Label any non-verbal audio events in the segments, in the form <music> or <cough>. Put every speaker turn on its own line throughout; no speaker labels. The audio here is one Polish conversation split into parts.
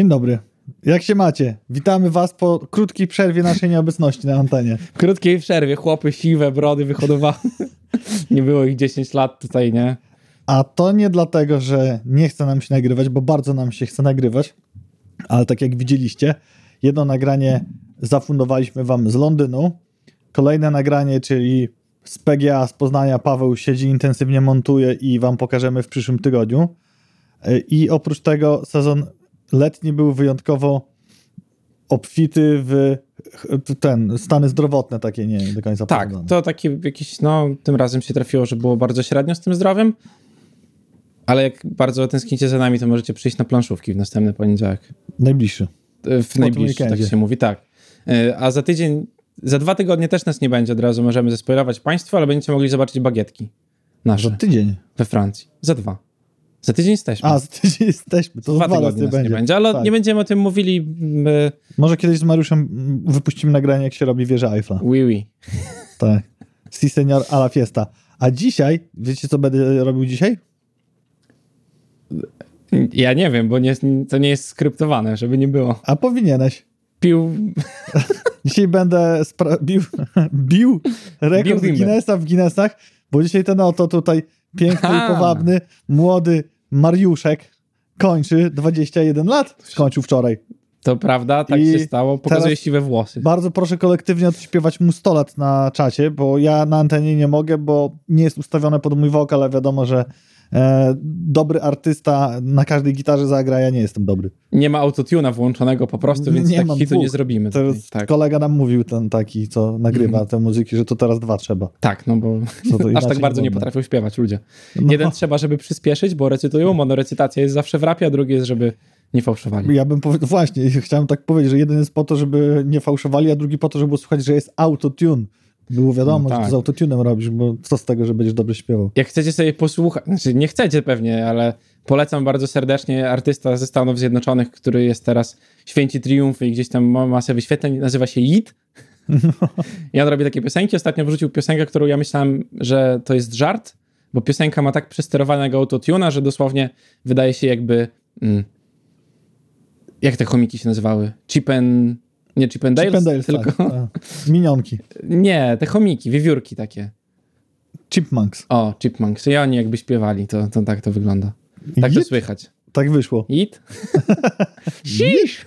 Dzień dobry. Jak się macie? Witamy was po krótkiej przerwie naszej nieobecności na antenie.
Krótkiej przerwie chłopy siwe, brody wyhodowały. <laughs> nie było ich 10 lat tutaj, nie?
A to nie dlatego, że nie chce nam się nagrywać, bo bardzo nam się chce nagrywać, ale tak jak widzieliście, jedno nagranie zafundowaliśmy wam z Londynu, kolejne nagranie, czyli z PGA z Poznania Paweł siedzi intensywnie montuje i wam pokażemy w przyszłym tygodniu. I oprócz tego sezon letni był wyjątkowo obfity w ten, stany zdrowotne takie nie do końca
Tak, to taki jakiś, no tym razem się trafiło, że było bardzo średnio z tym zdrowiem, ale jak bardzo tęsknicie za nami, to możecie przyjść na planszówki w następny poniedziałek.
Najbliższy.
W najbliższy, tak się mówi, tak. E, A za tydzień, za dwa tygodnie też nas nie będzie, od razu możemy zespoilować Państwu, ale będziecie mogli zobaczyć bagietki
Za
nasze
tydzień.
we Francji. Za dwa. Za tydzień jesteśmy.
A, za tydzień jesteśmy, to
dwa tygodnie
nie będzie.
będzie, ale
Tak.
nie będziemy o tym mówili. mm, e,
Może kiedyś z Mariuszem wypuścimy nagranie, jak się robi wieża Eiffla.
Oui, oui.
Tak. Si senior a la fiesta. A dzisiaj, wiecie co będę robił dzisiaj?
Ja nie wiem, bo nie, to nie jest skryptowane, żeby nie było.
A powinieneś.
Pił. <laughs>
Dzisiaj będę spra- bił, <laughs> bił rekord
Bił
Guinnessa w Guinnessach, bo dzisiaj ten oto tutaj piękny i powabny, młody Mariuszek kończy 21 lat. Skończył wczoraj.
To prawda, tak
I
się stało. Pokazuje siwe włosy.
Bardzo proszę kolektywnie odśpiewać mu 100 lat na czacie, bo ja na antenie nie mogę, bo nie jest ustawione pod mój wokal, ale wiadomo, że e, dobry artysta na każdej gitarze zagra, ja nie jestem dobry.
Nie ma autotuna włączonego po prostu, więc
Nie
tak
mam
hitu nie zrobimy.
Teraz.
Tak.
kolega nam mówił, ten taki, co nagrywa te muzyki, że to teraz dwa trzeba.
tak, no bo <laughs> aż tak bardzo nie potrafią śpiewać ludzie.
No.
Jeden trzeba, żeby przyspieszyć, bo recytują, monorecytacja jest zawsze w rapie, a drugi jest, żeby nie fałszowali.
Ja bym powiedział, właśnie, chciałem tak powiedzieć, że jeden jest po to, żeby nie fałszowali, a drugi po to, żeby słuchać, że jest autotune. Było wiadomo,
No
że
tak.
to z autotunem robisz, bo co z tego, że będziesz dobrze śpiewał.
Jak chcecie sobie posłuchać, znaczy nie chcecie pewnie, ale polecam bardzo serdecznie artysta ze Stanów Zjednoczonych, który jest teraz święci triumfy i gdzieś tam ma masę wyświetleń, nazywa się Yit. <laughs> I on robi takie piosenki. Ostatnio wrzucił piosenkę, którą ja myślałem, że to jest żart, bo piosenka ma tak przesterowanego autotuna, że dosłownie wydaje się jakby... Mm, jak te chomiki się nazywały? Chip and... Nie Chip and Dales,
Chip and
tylko...
tak, tak. Minionki. <laughs>
Nie, te chomiki, wiewiórki takie.
Chipmunks.
O, Chipmunks. I oni jakby śpiewali, to, to tak to wygląda. Tak to
Yit?
słychać.
Tak wyszło.
It? <laughs> Sisz!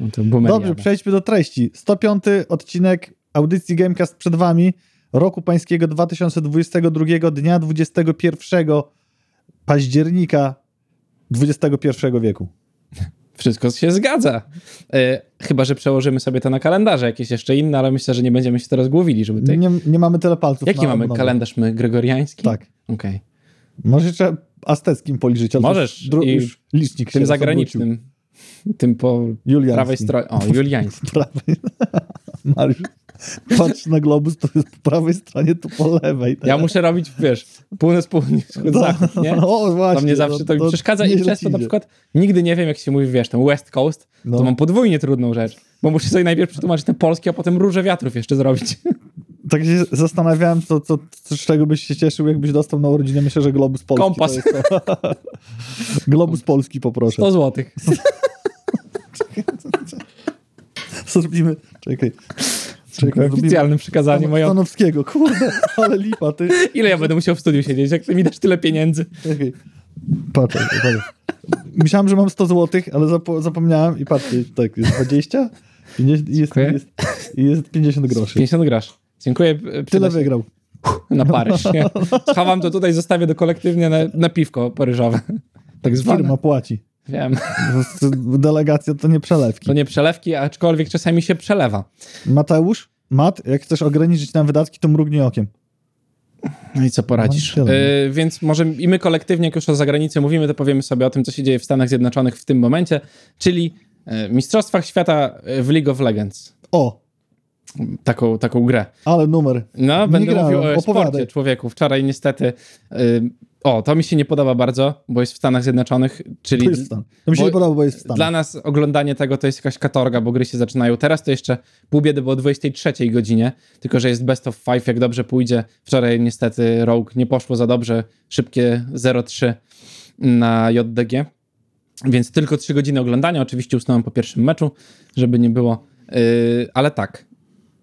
No to
Dobrze, przejdźmy do treści. 105 odcinek audycji Gamecast przed wami roku pańskiego 2022 dnia 21 października XXI wieku.
Wszystko się zgadza. E, chyba, że przełożymy sobie to na kalendarze jakieś jeszcze inne, ale myślę, że nie będziemy się teraz głowili, żeby tutaj...
Nie, nie mamy tyle palców.
Jaki mamy kalendarz my? Gregoriański?
Tak.
Okej.
Może jeszcze azteckim policzyć,
Możesz.
już, dru-
I
już licznik się
Tym zagranicznym. Tym po.
Juliański.
prawej stronie. O, juliański. <laughs>
Mariusz, patrz na globus, to jest po prawej stronie, to po lewej.
Ja muszę robić, wiesz, północ, południe, wschód, zachód, nie?
No właśnie.
To mnie zawsze to mi przeszkadza i
nieźle
przez
ci
to na przykład nigdy nie wiem, jak się mówi, wiesz, ten West Coast,
No.
to mam podwójnie trudną rzecz, bo muszę sobie najpierw przetłumaczyć ten polski, a potem róże wiatrów jeszcze zrobić.
Tak się zastanawiałem, co, co, co, z czego byś się cieszył, jakbyś dostał na urodziny. Myślę, że globus polski.
Kompas.
To to. globus polski poproszę.
100 złotych.
Zrobimy, czekaj. Czekaj,
Oficjalnym przekazaniem
Stan-
moją.
Stanowskiego, kurde, ale lipa, ty. <laughs>
Ile ja będę musiał w studiu siedzieć, jak ty mi dasz tyle pieniędzy?
Czekaj. Patrz, patrz. Myślałem, że mam 100 zł, ale zapo- zapomniałem i patrzcie, tak, jest 20 50, i jest, jest, i jest 50 groszy.
50 grosz. Dziękuję.
Tyle
Tyle
wygrał.
na Paryż. Nie? <laughs> Schowam to tutaj, zostawię do kolektywnie na, na piwko paryżowe. Tak zwane.
Firma płaci.
Wiem.
Delegacja to nie przelewki.
To nie przelewki, aczkolwiek czasami się przelewa.
Mateusz, Mat, jak chcesz ograniczyć nam wydatki, to mrugnij okiem.
No i co poradzisz?
No.
Yy, więc może i my kolektywnie, jak już o zagranicy mówimy, to powiemy sobie o tym, co się dzieje w Stanach Zjednoczonych w tym momencie, czyli yy, Mistrzostwach Świata w League of Legends.
O,
Taką, taką grę.
ale numer.
No, będę
grałem,
mówił o
opowiadaj.
sporcie, człowieku. Wczoraj niestety... Yy, o, to mi się nie podoba bardzo, bo jest w Stanach Zjednoczonych, czyli...
To jest stan. To mi się
Bo
nie podoba, bo jest w Stanach.
Dla nas oglądanie tego to jest jakaś katorga, bo gry się zaczynają. Teraz to jeszcze pół biedy było o 23 godzinie, tylko że jest best of five, jak dobrze pójdzie. Wczoraj niestety Rogue nie poszło za dobrze, szybkie 0-3 na JDG. Więc tylko 3 godziny oglądania. Oczywiście usnąłem po pierwszym meczu, żeby nie było. Yy, ale tak.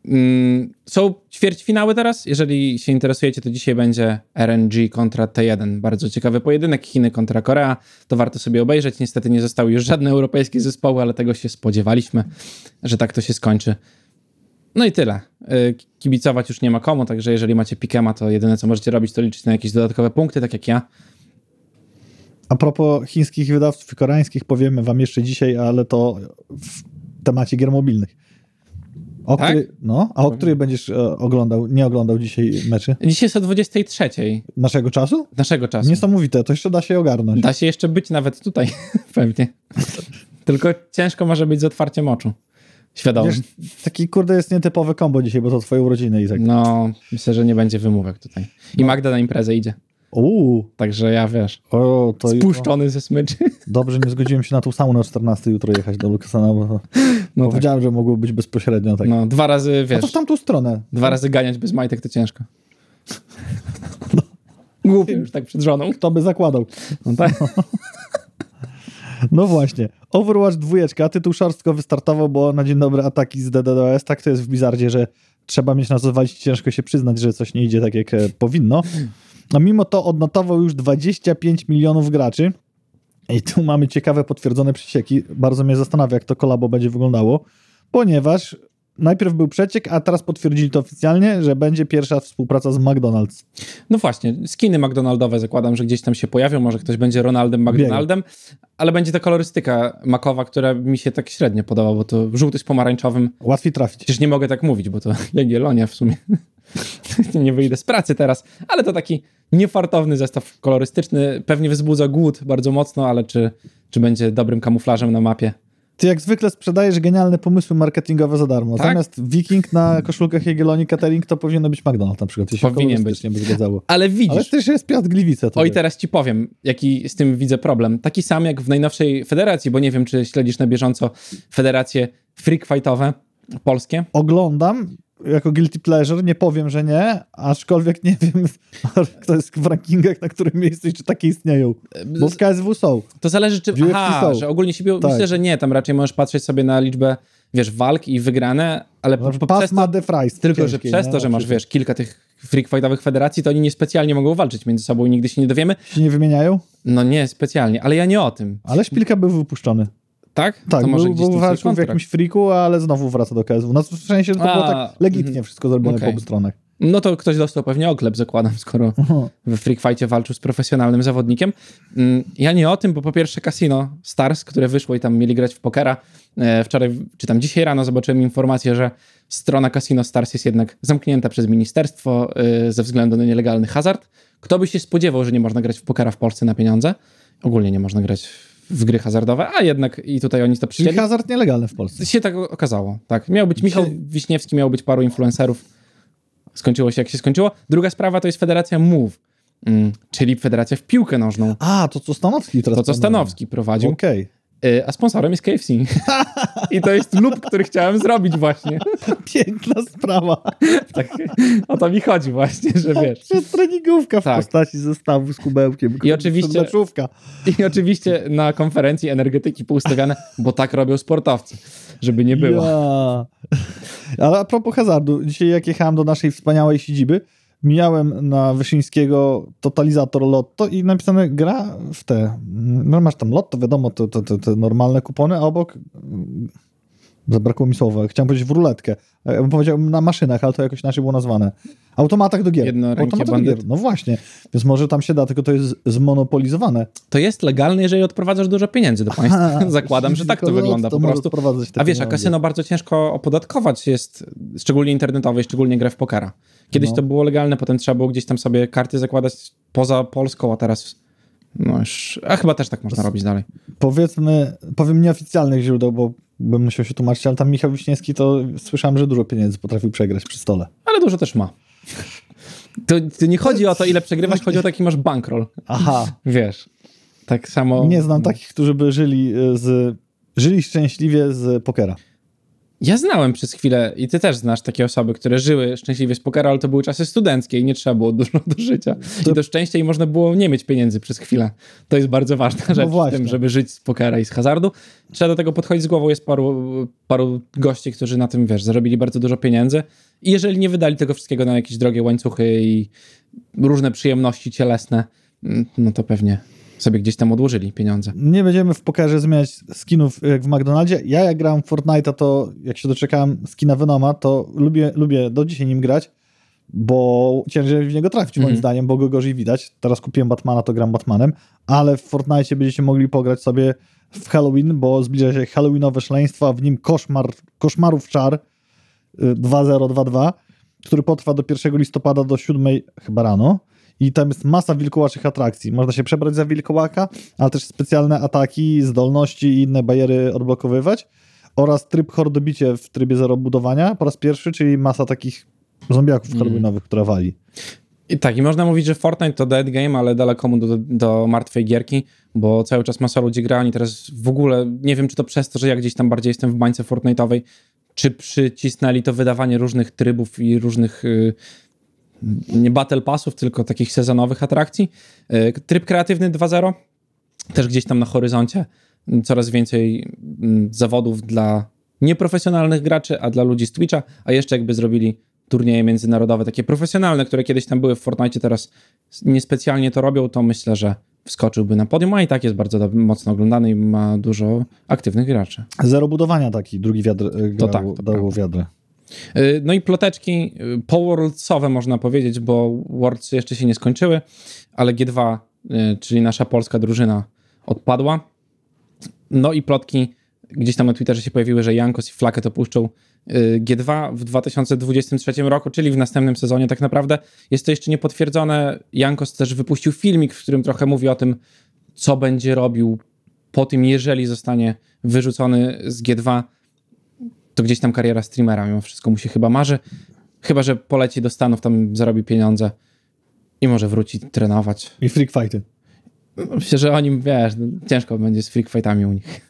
Yy, są ćwierćfinały teraz. Jeżeli się interesujecie, to dzisiaj będzie RNG kontra T1. Bardzo ciekawy pojedynek. Chiny kontra Korea. To warto sobie obejrzeć. Niestety nie zostały już żadne europejskie zespoły, ale tego się spodziewaliśmy, że tak to się skończy. No i tyle. Yy, Kibicować już nie ma komu, także jeżeli macie Pikema, to jedyne co możecie robić, to liczyć na jakieś dodatkowe punkty, tak jak ja.
A propos chińskich wydawców i koreańskich, powiemy wam jeszcze dzisiaj, ale to w temacie gier mobilnych. O
Tak?
której, no, a o której będziesz e, oglądał, nie oglądał dzisiaj meczy?
Dzisiaj jest o 23
Naszego czasu?
naszego czasu.
Niesamowite, to jeszcze da się ogarnąć.
Da się jeszcze być nawet tutaj, <laughs> pewnie. Tylko ciężko może być z otwarciem oczu. Świadomym.
Wiesz, taki kurde jest nietypowy kombo dzisiaj, bo to twoje urodziny i tak.
No, myślę, że nie będzie wymówek tutaj. I Magda na imprezę idzie.
Uuu,
Także ja, wiesz,
o, to
spuszczony ze smyczy. <laughs>
Dobrze, nie zgodziłem się na tą samą na 14 jutro jechać do Lukasana, bo <laughs>
No, tak.
powiedziałem, że mogło być bezpośrednio tak.
no dwa razy,
A to
wiesz,
w tamtą stronę.
dwa razy ganiać bez majtek to ciężko. <laughs> Głupio już tak przed żoną.
Kto by zakładał?
No tak.
No właśnie. Overwatch 2, tytuł szorstko wystartował, bo na dzień dobry ataki z DDoS, tak to jest w Blizzardzie, że trzeba mieć na co ciężko się przyznać, że coś nie idzie tak jak e, powinno. A mimo to odnotował już 25 milionów graczy. I tu mamy ciekawe potwierdzone przecieki. Bardzo mnie zastanawia, jak to kolabo będzie wyglądało, ponieważ najpierw był przeciek, a teraz potwierdzili to oficjalnie, że będzie pierwsza współpraca z McDonald's.
No właśnie, skiny McDonaldowe zakładam, że gdzieś tam się pojawią, może ktoś będzie Ronaldem McDonaldem, ale będzie to kolorystyka makowa, która mi się tak średnio podoba, bo to żółty z pomarańczowym.
Łatwiej trafić.
Przecież nie mogę tak mówić, bo to <laughs> Jagiellonia w sumie. <laughs> nie wyjdę z pracy teraz, ale to taki niefartowny zestaw kolorystyczny. Pewnie wzbudza głód bardzo mocno, ale czy, czy będzie dobrym kamuflażem na mapie?
Ty jak zwykle sprzedajesz genialne pomysły marketingowe za darmo.
Tak?
Zamiast Viking na koszulkach Jagiellonii Catering, to powinno być McDonald's na przykład. Się
Powinien
kolorystycznie by zgadzało.
Ale widzisz,
Ale też jest Piast Gliwice.
Oj,
wiesz.
teraz ci powiem, jaki z tym widzę problem. Taki sam jak w najnowszej federacji, bo nie wiem, czy śledzisz na bieżąco federacje freak fightowe polskie.
Oglądam jako guilty pleasure, nie powiem, że nie, aczkolwiek nie wiem, <laughs> kto jest w rankingach, na którym miejscu i czy takie istnieją. Bo w KSW są.
To zależy, czy. Aha,
są.
że ogólnie siebie.
Tak.
Myślę, że nie. Tam raczej możesz patrzeć sobie na liczbę, wiesz, walk i wygrane, ale po, po, przez
ma
to,
fries.
tylko, że przez
nie?
to, że masz, wiesz, kilka tych freak fightowych federacji, to oni niespecjalnie mogą walczyć między sobą i nigdy się nie dowiemy.
Się nie wymieniają,
No nie specjalnie, ale ja nie o tym.
ale Szpilka był wypuszczony.
Tak?
Tak,
to może
był, był walczył w jakimś friku, ale znowu wraca do KSW. No w sensie to było
A,
tak legitnie
mhm.
wszystko zrobione
Okej.
po obu stronach.
No to ktoś dostał pewnie oklep, zakładam, skoro <laughs> w Freak Fightie walczył z profesjonalnym zawodnikiem. Mm, Ja nie o tym, bo po pierwsze Casino Stars, które wyszło i tam mieli grać w pokera. e, Wczoraj, czy tam dzisiaj rano zobaczyłem informację, że strona Casino Stars jest jednak zamknięta przez ministerstwo e, ze względu na nielegalny hazard. Kto by się spodziewał, że nie można grać w pokera w Polsce na pieniądze? Ogólnie nie można grać w gry hazardowe, a jednak i tutaj oni to
Czyli
przyjęli.
hazard nielegalny w Polsce.
się tak okazało, tak. Miał być Michał Wiśniewski, miał być paru influencerów. Skończyło się jak się skończyło. Druga sprawa to jest Federacja Move, mm, czyli Federacja w piłkę nożną.
A, to co Stanowski teraz
To, co. Stanowski prowadził.
Okej.
Y, A sponsorem jest KFC. <laughs> I to jest lub, który chciałem zrobić właśnie. <laughs>
Piękna sprawa.
Tak, o to mi chodzi właśnie, że wiesz.
Przed treningówka w
Tak.
postaci zestawu z kubełkiem.
I oczywiście-. I oczywiście na konferencji energetyki poustawiane, bo tak robią sportowcy, żeby nie było.
Ja. Ale a propos hazardu, dzisiaj jak jechałem do naszej wspaniałej siedziby, mijałem na Wyszyńskiego totalizator Lotto i napisane gra w te, no masz tam Lotto, wiadomo, to, to, to, te normalne kupony, a obok mm, zabrakło mi słowa, chciałem powiedzieć w ruletkę, ja bym powiedział na maszynach, ale to jakoś inaczej było nazwane. Automatach do gier. Automatach do gier. No właśnie, więc może tam się da, tylko to jest zmonopolizowane.
To jest legalne, jeżeli odprowadzasz dużo pieniędzy do państwa.
Aha, <laughs>
Zakładam, że tak to wygląda
Lotto
po prostu.
te
A wiesz, a
pieniądze.
kasyno bardzo ciężko opodatkować jest, szczególnie internetowe, szczególnie grę w pokera. Kiedyś
No.
to było legalne, potem trzeba było gdzieś tam sobie karty zakładać poza Polską, a teraz no już, a chyba też tak można robić dalej.
powiedzmy, powiem nieoficjalnych źródeł, bo bym musiał się tłumaczyć, ale tam Michał Wiśniewski to słyszałem, że dużo pieniędzy potrafił przegrać przy stole.
Ale dużo też ma. To, to nie chodzi o to, ile przegrywasz, chodzi o to, jaki masz bankroll.
Aha,
Wiesz, tak samo...
nie znam takich, którzy by żyli y, z, żyli szczęśliwie z pokera.
Ja znałem przez chwilę, i ty też znasz takie osoby, które żyły szczęśliwie z pokera, ale to były czasy studenckie i nie trzeba było dużo do życia.
To-
I do szczęścia i można było nie mieć pieniędzy przez chwilę. To jest bardzo ważna rzecz w
właśnie.
tym, żeby żyć z pokera i z hazardu. Trzeba do tego podchodzić z głową. Jest paru, paru gości, którzy na tym, wiesz, zarobili bardzo dużo pieniędzy i jeżeli nie wydali tego wszystkiego na jakieś drogie łańcuchy i różne przyjemności cielesne, mm, no to pewnie sobie gdzieś tam odłożyli pieniądze.
Nie będziemy w pokerze zmieniać skinów jak w McDonaldzie. Ja jak grałem w Fortnite'a, to jak się doczekałem skina Venoma, to lubię, lubię do dzisiaj nim grać, bo ciężej w niego trafić moim
Mhm.
zdaniem, bo go gorzej widać. Teraz kupiłem Batmana, to gram Batmanem, ale w Fortnite będziecie mogli pograć sobie w Halloween, bo zbliża się Halloweenowe szaleństwa, w nim koszmar, koszmarów czar y, 2022, który potrwa do 1 listopada do 7 chyba rano. I tam jest masa wilkołaczych atrakcji. Można się przebrać za wilkołaka, ale też specjalne ataki, zdolności i inne bariery odblokowywać. Oraz tryb hordobicie w trybie zero budowania po raz pierwszy, czyli masa takich zombiaków
Mhm.
halloweenowych, które wali.
I tak, i można mówić, że Fortnite to dead game, ale daleko mu do, do martwej gierki, bo cały czas masa ludzi gra, oni teraz w ogóle, nie wiem czy to przez to, że ja gdzieś tam bardziej jestem w bańce Fortnite'owej, czy przycisnęli to wydawanie różnych trybów i różnych y, nie battle passów, tylko takich sezonowych atrakcji. Y, tryb kreatywny 2.0 też gdzieś tam na horyzoncie coraz więcej y, zawodów dla nieprofesjonalnych graczy, a dla ludzi z Twitcha, a jeszcze jakby zrobili turnieje międzynarodowe, takie profesjonalne, które kiedyś tam były w Fortnite, teraz niespecjalnie to robią, to myślę, że wskoczyłby na podium, a i tak jest bardzo dob- mocno oglądany i ma dużo aktywnych graczy.
Zero budowania taki, drugi wiatr y, grał,
tak, to
dał
prawda.
wiadry.
Y, No i ploteczki y, po-worldsowe można powiedzieć, bo Worlds jeszcze się nie skończyły, ale G2, y, czyli nasza polska drużyna odpadła. No i plotki gdzieś tam na Twitterze się pojawiły, że Jankos i Flaket opuszczą y, G2 w 2023 roku, czyli w następnym sezonie tak naprawdę. Jest to jeszcze niepotwierdzone. Jankos też wypuścił filmik, w którym trochę mówi o tym, co będzie robił po tym, jeżeli zostanie wyrzucony z G2 to gdzieś tam kariera streamera mimo wszystko mu się chyba marzy. Chyba, że poleci do Stanów, tam zarobi pieniądze i może wróci trenować.
I freak fighty.
Myślę, że o nim, wiesz, no, ciężko będzie z freak fightami u nich.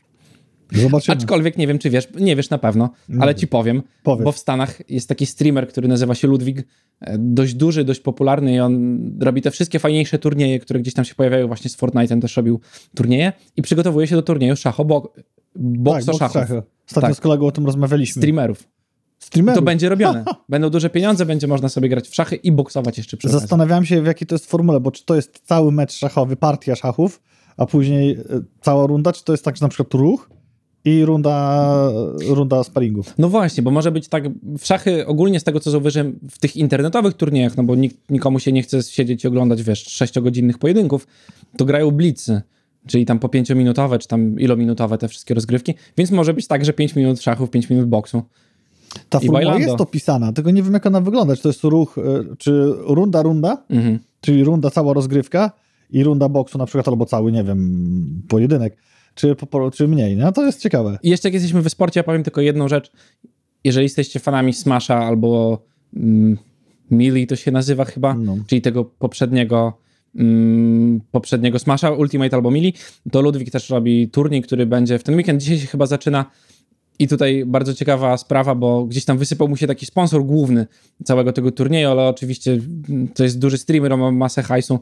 Zobaczymy.
Aczkolwiek nie wiem, czy wiesz, nie wiesz na pewno, ale ci powiem,
Powiedz.
bo w Stanach jest taki streamer, który nazywa się Ludwig, e, dość duży, dość popularny i on robi te wszystkie fajniejsze turnieje, które gdzieś tam się pojawiają właśnie z Fortnite'em, też robił turnieje i przygotowuje się do turnieju szacho bo,
tak,
bokso
boks
szachów.
Ostatnio
Tak.
z kolegą o tym rozmawialiśmy.
Streamerów.
Streamerów.
To będzie robione. <laughs> Będą duże pieniądze, będzie można sobie grać w szachy i boksować jeszcze przy okazji.
Zastanawiałem się, w jakiej to jest formule, bo czy to jest cały mecz szachowy, partia szachów, a później y, cała runda, czy to jest tak, że na przykład ruch i runda, runda sparingów.
No właśnie, bo może być tak, w szachy ogólnie z tego, co zauważyłem w tych internetowych turniejach, no bo nikt, nikomu się nie chce siedzieć i oglądać, wiesz, sześciogodzinnych pojedynków, to grają blicy, czyli tam po pięciominutowe, czy tam ilominutowe te wszystkie rozgrywki, więc może być tak, że 5 minut szachów, 5 minut boksu.
Ta
I
formuła
bailando.
jest opisana, tylko nie wiem, jak ona wygląda. Czy to jest ruch, y, czy runda, runda,
Mhm.
czyli runda, cała rozgrywka i runda boksu na przykład, albo cały, nie wiem, pojedynek, czy, czy mniej. No to jest ciekawe.
I jeszcze jak jesteśmy w sporcie, ja powiem tylko jedną rzecz. Jeżeli jesteście fanami Smasha albo mm, Melee to się nazywa chyba,
No.
czyli tego poprzedniego poprzedniego Smasha, Ultimate albo Melee, to Ludwik też robi turniej, który będzie w ten weekend. Dzisiaj się chyba zaczyna i tutaj bardzo ciekawa sprawa, bo gdzieś tam wysypał mu się taki sponsor główny całego tego turnieju, ale oczywiście mm, to jest duży streamer, ma masę hajsu,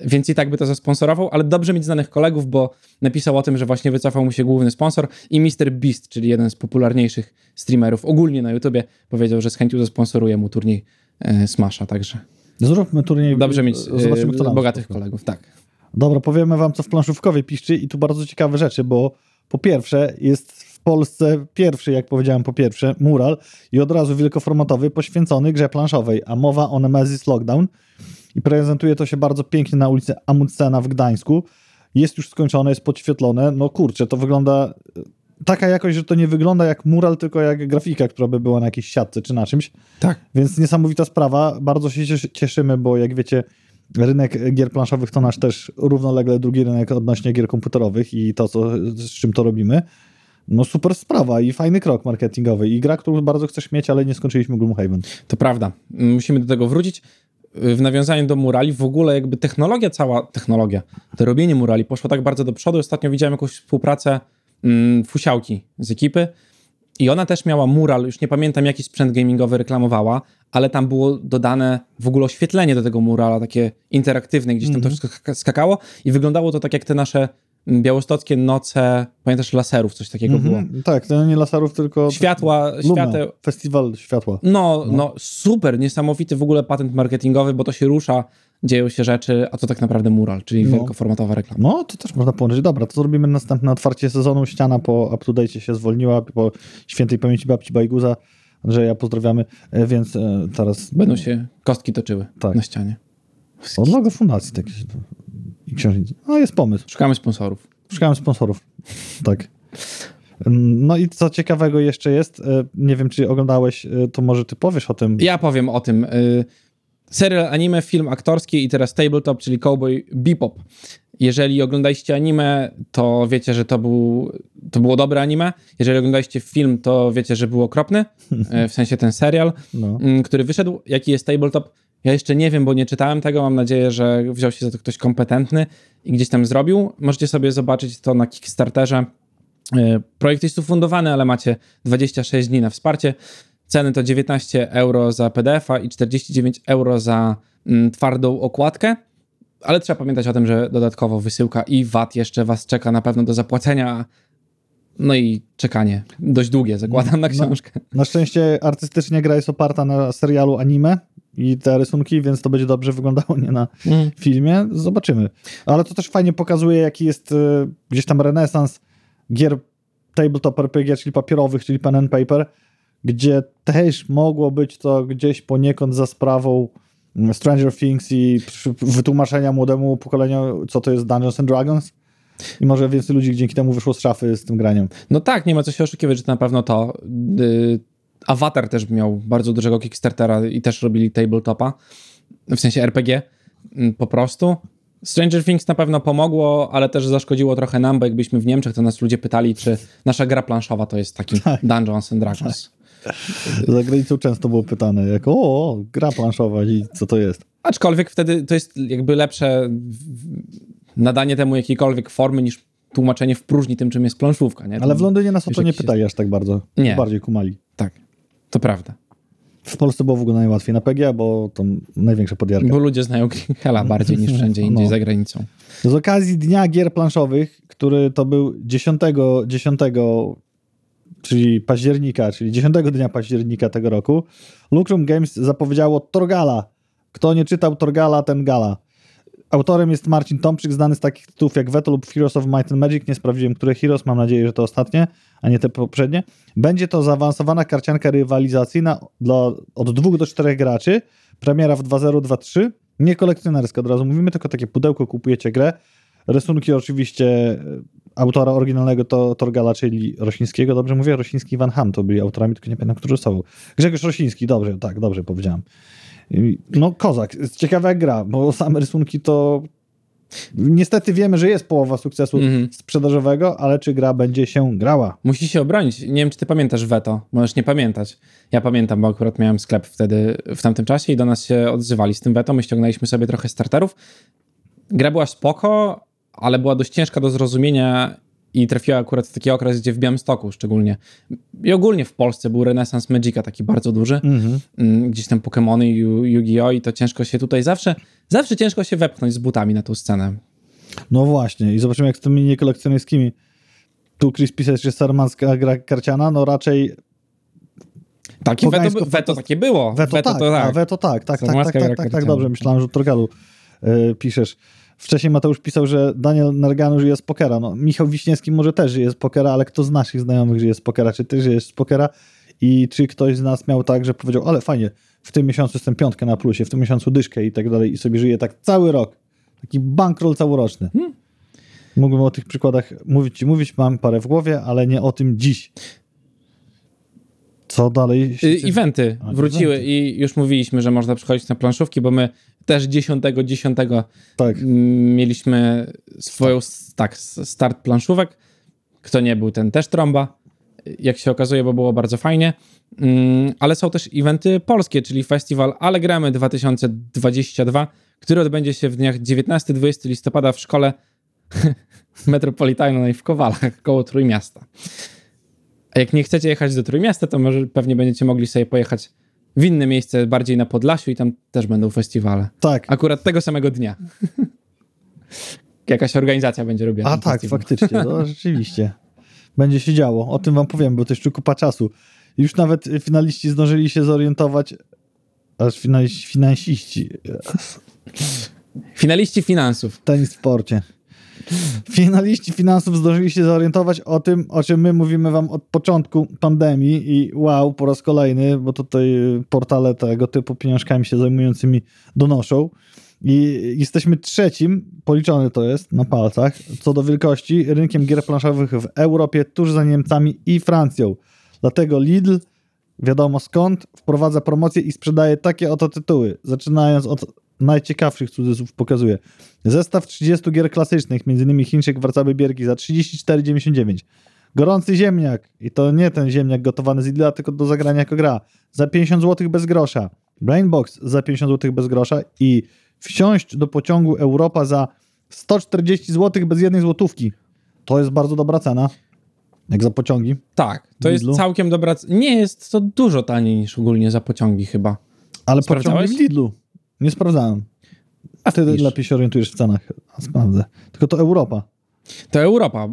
więc i tak by to zasponsorował, ale dobrze mieć znanych kolegów, bo napisał o tym, że właśnie wycofał mu się główny sponsor i Mr. Beast, czyli jeden z popularniejszych streamerów ogólnie na YouTubie, powiedział, że z chęcią zasponsoruje mu turniej e, Smasha, także
Zróbmy turniej.
dobrze mieć e,
zobaczymy, kto nam
bogatych
spotka.
kolegów, tak.
Dobra, powiemy wam, co w planszówkowej piszczy i tu bardzo ciekawe rzeczy, bo po pierwsze jest w Polsce pierwszy, jak powiedziałem po pierwsze, mural i od razu wielkoformatowy poświęcony grze planszowej, a mowa o Nemesis Lockdown i prezentuje to się bardzo pięknie na ulicy Amundsena w Gdańsku. Jest już skończone, jest podświetlone. No kurczę, to wygląda taka jakość, że to nie wygląda jak mural, tylko jak grafika, która by była na jakiejś siatce czy na czymś.
Tak.
Więc niesamowita sprawa. Bardzo się cieszy- cieszymy, bo jak wiecie, rynek gier planszowych to nasz też równolegle drugi rynek odnośnie gier komputerowych i to, co, z czym to robimy. No super sprawa i fajny krok marketingowy i gra, którą bardzo chcesz mieć, ale nie skończyliśmy Gloomhaven.
To prawda. Musimy do tego wrócić. W nawiązaniu do murali, w ogóle jakby technologia cała, technologia, to robienie murali poszło tak bardzo do przodu. Ostatnio widziałem jakąś współpracę fusiałki z ekipy. I ona też miała mural, już nie pamiętam jaki sprzęt gamingowy reklamowała, ale tam było dodane w ogóle oświetlenie do tego murala, takie interaktywne, gdzieś tam to wszystko skaka- skakało. I wyglądało to tak jak te nasze mm, białostockie noce, pamiętasz, laserów, coś takiego było.
Mhm. Tak, to nie laserów, tylko
Światła, świateł,
Festiwal światła.
no, no, super, niesamowity w ogóle patent marketingowy, bo to się rusza, dzieją się rzeczy, a to tak naprawdę mural, czyli
No.
wielkoformatowa reklama.
No, to też można połączyć. Dobra, to zrobimy następne otwarcie sezonu. Ściana po up-to-date się zwolniła, po świętej pamięci babci Bajguza. Andrzeja pozdrawiamy, E, więc e, teraz
Będą się kostki toczyły
Tak.
na ścianie.
od logo fundacji takie i książnicy. No, jest pomysł.
Szukamy sponsorów.
Szukałem sponsorów. <laughs> Tak. No i co ciekawego jeszcze jest, e, nie wiem, czy oglądałeś, e, to może ty powiesz o tym.
Ja powiem o tym. Y, serial anime, film aktorski i teraz tabletop, czyli Cowboy Bebop. Jeżeli oglądaliście anime, to wiecie, że to, był, to było dobre anime. Jeżeli oglądaliście film, to wiecie, że był okropny. W sensie ten serial,
No.
y, który wyszedł. Jaki jest tabletop? Ja jeszcze nie wiem, bo nie czytałem tego. Mam nadzieję, że wziął się za to ktoś kompetentny i gdzieś tam zrobił. Możecie sobie zobaczyć to na Kickstarterze. E, Projekt jest ufundowany, ale macie 26 dni na wsparcie. Ceny to 19 euro za PDF-a i 49 euro za mm, twardą okładkę. Ale trzeba pamiętać o tym, że dodatkowo wysyłka i VAT jeszcze Was czeka na pewno do zapłacenia. No i czekanie dość długie, zakładam na
No.
książkę.
Na szczęście artystycznie gra jest oparta na serialu anime i te rysunki, więc to będzie dobrze wyglądało, nie na
Mm.
filmie. Zobaczymy. Ale to też fajnie pokazuje, jaki jest e, gdzieś tam renesans gier tabletop RPG, czyli papierowych, czyli pen and paper, gdzie też mogło być to gdzieś poniekąd za sprawą mm, Stranger Things i wytłumaczenia młodemu pokoleniu, co to jest Dungeons and Dragons. I może więcej ludzi dzięki temu wyszło z szafy z tym graniem.
No tak, nie ma co się oszukiwać, że to na pewno to. Y, Avatar też miał bardzo dużego Kickstartera i też robili tabletopa, w sensie RPG mm, po prostu. Stranger Things na pewno pomogło, ale też zaszkodziło trochę nam, bo jakbyśmy w Niemczech, to nas ludzie pytali, czy nasza gra planszowa to jest taki Dungeons and Dragons.
Za granicą często było pytane, jak o, o, gra planszowa i co to jest.
Aczkolwiek wtedy to jest jakby lepsze nadanie temu jakiejkolwiek formy niż tłumaczenie w próżni tym, czym jest planszówka. Nie?
Ale w Londynie nas o to nie pytali aż tak bardzo.
Nie.
Bardziej kumali.
Tak, to prawda.
W Polsce było w ogóle najłatwiej na PGA, bo to największa podjarka.
Bo ludzie znają Hela <laughs> bardziej niż wszędzie indziej
No.
za granicą.
Z okazji Dnia Gier Planszowych, który to był 10, 10 czyli października, czyli 10 dnia października tego roku, Lucrum Games zapowiedziało Torgala. Kto nie czytał Torgala, ten gala. Autorem jest Marcin Tomczyk, znany z takich tytułów jak Veto lub Heroes of Might and Magic. Nie sprawdziłem, które Heroes, mam nadzieję, że to ostatnie, a nie te poprzednie. Będzie to zaawansowana karcianka rywalizacyjna dla, od dwóch do czterech graczy. Premiera w 2.0, Nie kolekcjonerska, od razu mówimy, tylko takie pudełko, kupujecie grę. Rysunki oczywiście e, autora oryginalnego to Torgala, czyli Rosińskiego. Dobrze mówię? Rosiński i Van Ham to byli autorami, tylko nie pamiętam, którzy są. Grzegorz Rosiński, dobrze, tak, dobrze powiedziałem. No, kozak. Ciekawa gra, bo same rysunki to... Niestety wiemy, że jest połowa sukcesu
Mhm.
sprzedażowego, ale czy gra będzie się grała?
Musi się obronić. Nie wiem, czy ty pamiętasz Veto. Możesz nie pamiętać. Ja pamiętam, bo akurat miałem sklep wtedy, w tamtym czasie i do nas się odzywali z tym Veto. My ściągnęliśmy sobie trochę starterów. Gra była spoko, ale była dość ciężka do zrozumienia i trafiła akurat w taki okres, gdzie w Białymstoku szczególnie i ogólnie w Polsce był renesans Magica taki bardzo duży.
Mhm.
Mm, Gdzieś tam Pokémony, Yu- Yu-Gi-Oh! i to ciężko się tutaj zawsze, zawsze ciężko się wepchnąć z butami na tą scenę.
No właśnie, i zobaczymy jak z tymi niekolekcjonerskimi. Tu Chris pisze, że sarmancka gra karciana, no raczej
Takie weto,
Pogańsko-
weto takie było.
Weto, tak,
to
a weto tak, tak, tak, tak, tak, tak, tak, dobrze, myślałem, że Torgalu y, piszesz. Wcześniej Mateusz pisał, że Daniel Narganu żyje z pokera. No, Michał Wiśniewski może też żyje z pokera, ale kto z naszych znajomych żyje z pokera? Czy ty żyjesz z pokera? I czy ktoś z nas miał tak, że powiedział, ale fajnie, w tym miesiącu jestem piątkę na plusie, w tym miesiącu dyszkę i tak dalej i sobie żyje tak cały rok. Taki bankroll całoroczny.
Hmm.
Mógłbym o tych przykładach mówić ci mówić, mam parę w głowie, ale nie o tym dziś. Co dalej? się
Y? Eventy
A,
wróciły
eventy.
i już mówiliśmy, że można przychodzić na planszówki, bo my też 10.10 10
Tak.
mieliśmy swoją tak, start planszówek. Kto nie był, ten też trąba. Jak się okazuje, bo było bardzo fajnie. Mm, Ale są też eventy polskie, czyli festiwal Ale Gramy 2022, który odbędzie się w dniach 19-20 listopada w szkole <laughs> metropolitalnej w Kowalach, koło Trójmiasta. A jak nie chcecie jechać do Trójmiasta, to może pewnie będziecie mogli sobie pojechać w inne miejsce, bardziej na Podlasiu i tam też będą festiwale.
Tak.
Akurat tego samego dnia. <laughs> Jakaś organizacja będzie robiła.
A
ten
tak,
festiwal.
faktycznie, no <laughs> rzeczywiście. Będzie się działo. O tym wam powiem, bo to jeszcze kupa czasu. Już nawet finaliści zdążyli się zorientować, aż finaliści, finansiści,
Finaliści finansów.
tenis w sporcie. Finaliści finansów zdążyli się zorientować o tym, o czym my mówimy wam od początku pandemii i wow, po raz kolejny, bo tutaj portale tego typu pieniążkami się zajmującymi donoszą. I jesteśmy trzecim, policzony to jest na palcach, co do wielkości rynkiem gier planszowych w Europie, tuż za Niemcami i Francją. Dlatego Lidl, wiadomo skąd, wprowadza promocje i sprzedaje takie oto tytuły. Zaczynając od najciekawszych cudzysłów pokazuje. Zestaw 30 gier klasycznych, m.in. Chińczyk Warcaby Biergi za 34,99. Gorący ziemniak, i to nie ten ziemniak gotowany z Lidla, tylko do zagrania jako gra, za 50 zł bez grosza. Brainbox za 50 zł bez grosza i wsiąść do pociągu Europa za 140 zł bez jednej złotówki. To jest bardzo dobra cena, jak za pociągi.
Tak, to jest całkiem dobra. Nie jest to dużo taniej niż ogólnie za pociągi chyba.
Ale pociągi w Lidlu. Nie sprawdzałem.
A
Ty
wpisz.
lepiej się orientujesz w cenach. A sprawdzę. Tylko to Europa.
To Europa. E,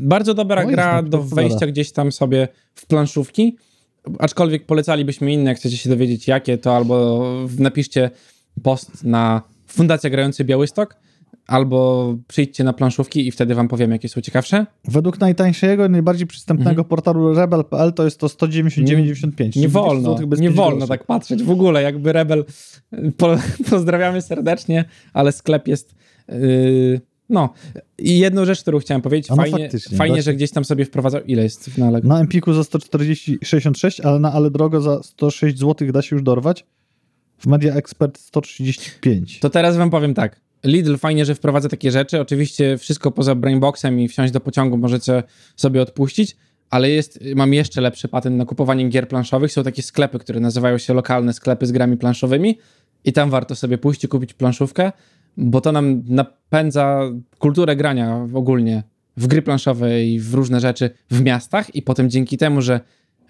Bardzo dobra
O, jest,
gra
no,
do
odpowiada.
wejścia gdzieś tam sobie w planszówki. Aczkolwiek polecalibyśmy inne, jak chcecie się dowiedzieć jakie, to albo napiszcie post na Fundacja Grający Białystok, albo przyjdźcie na planszówki i wtedy wam powiem, jakie są ciekawsze.
Według najtańszego, najbardziej przystępnego portalu rebel.pl to jest to 199,95.
Mhm. Nie
czyli 20
wolno, nie wolno
groszy.
tak patrzeć w ogóle, jakby Rebel. <laughs> Po, pozdrawiamy serdecznie, ale sklep jest. Yy, no. I jedną rzecz, którą chciałem powiedzieć,
no
fajnie, fajnie że gdzieś tam sobie wprowadzał. Ile jest na Allegro?
Na Empiku za 140,66, ale na Ale Drogo za 106 zł da się już dorwać. W Media Expert 135.
To teraz wam powiem tak. Lidl fajnie, że wprowadza takie rzeczy. Oczywiście wszystko poza Brainboxem i wsiąść do pociągu możecie sobie odpuścić, ale jest, mam jeszcze lepszy patent na kupowanie gier planszowych. Są takie sklepy, które nazywają się lokalne sklepy z grami planszowymi i tam warto sobie pójść i kupić planszówkę, bo to nam napędza kulturę grania ogólnie w gry planszowe i w różne rzeczy w miastach i potem dzięki temu, że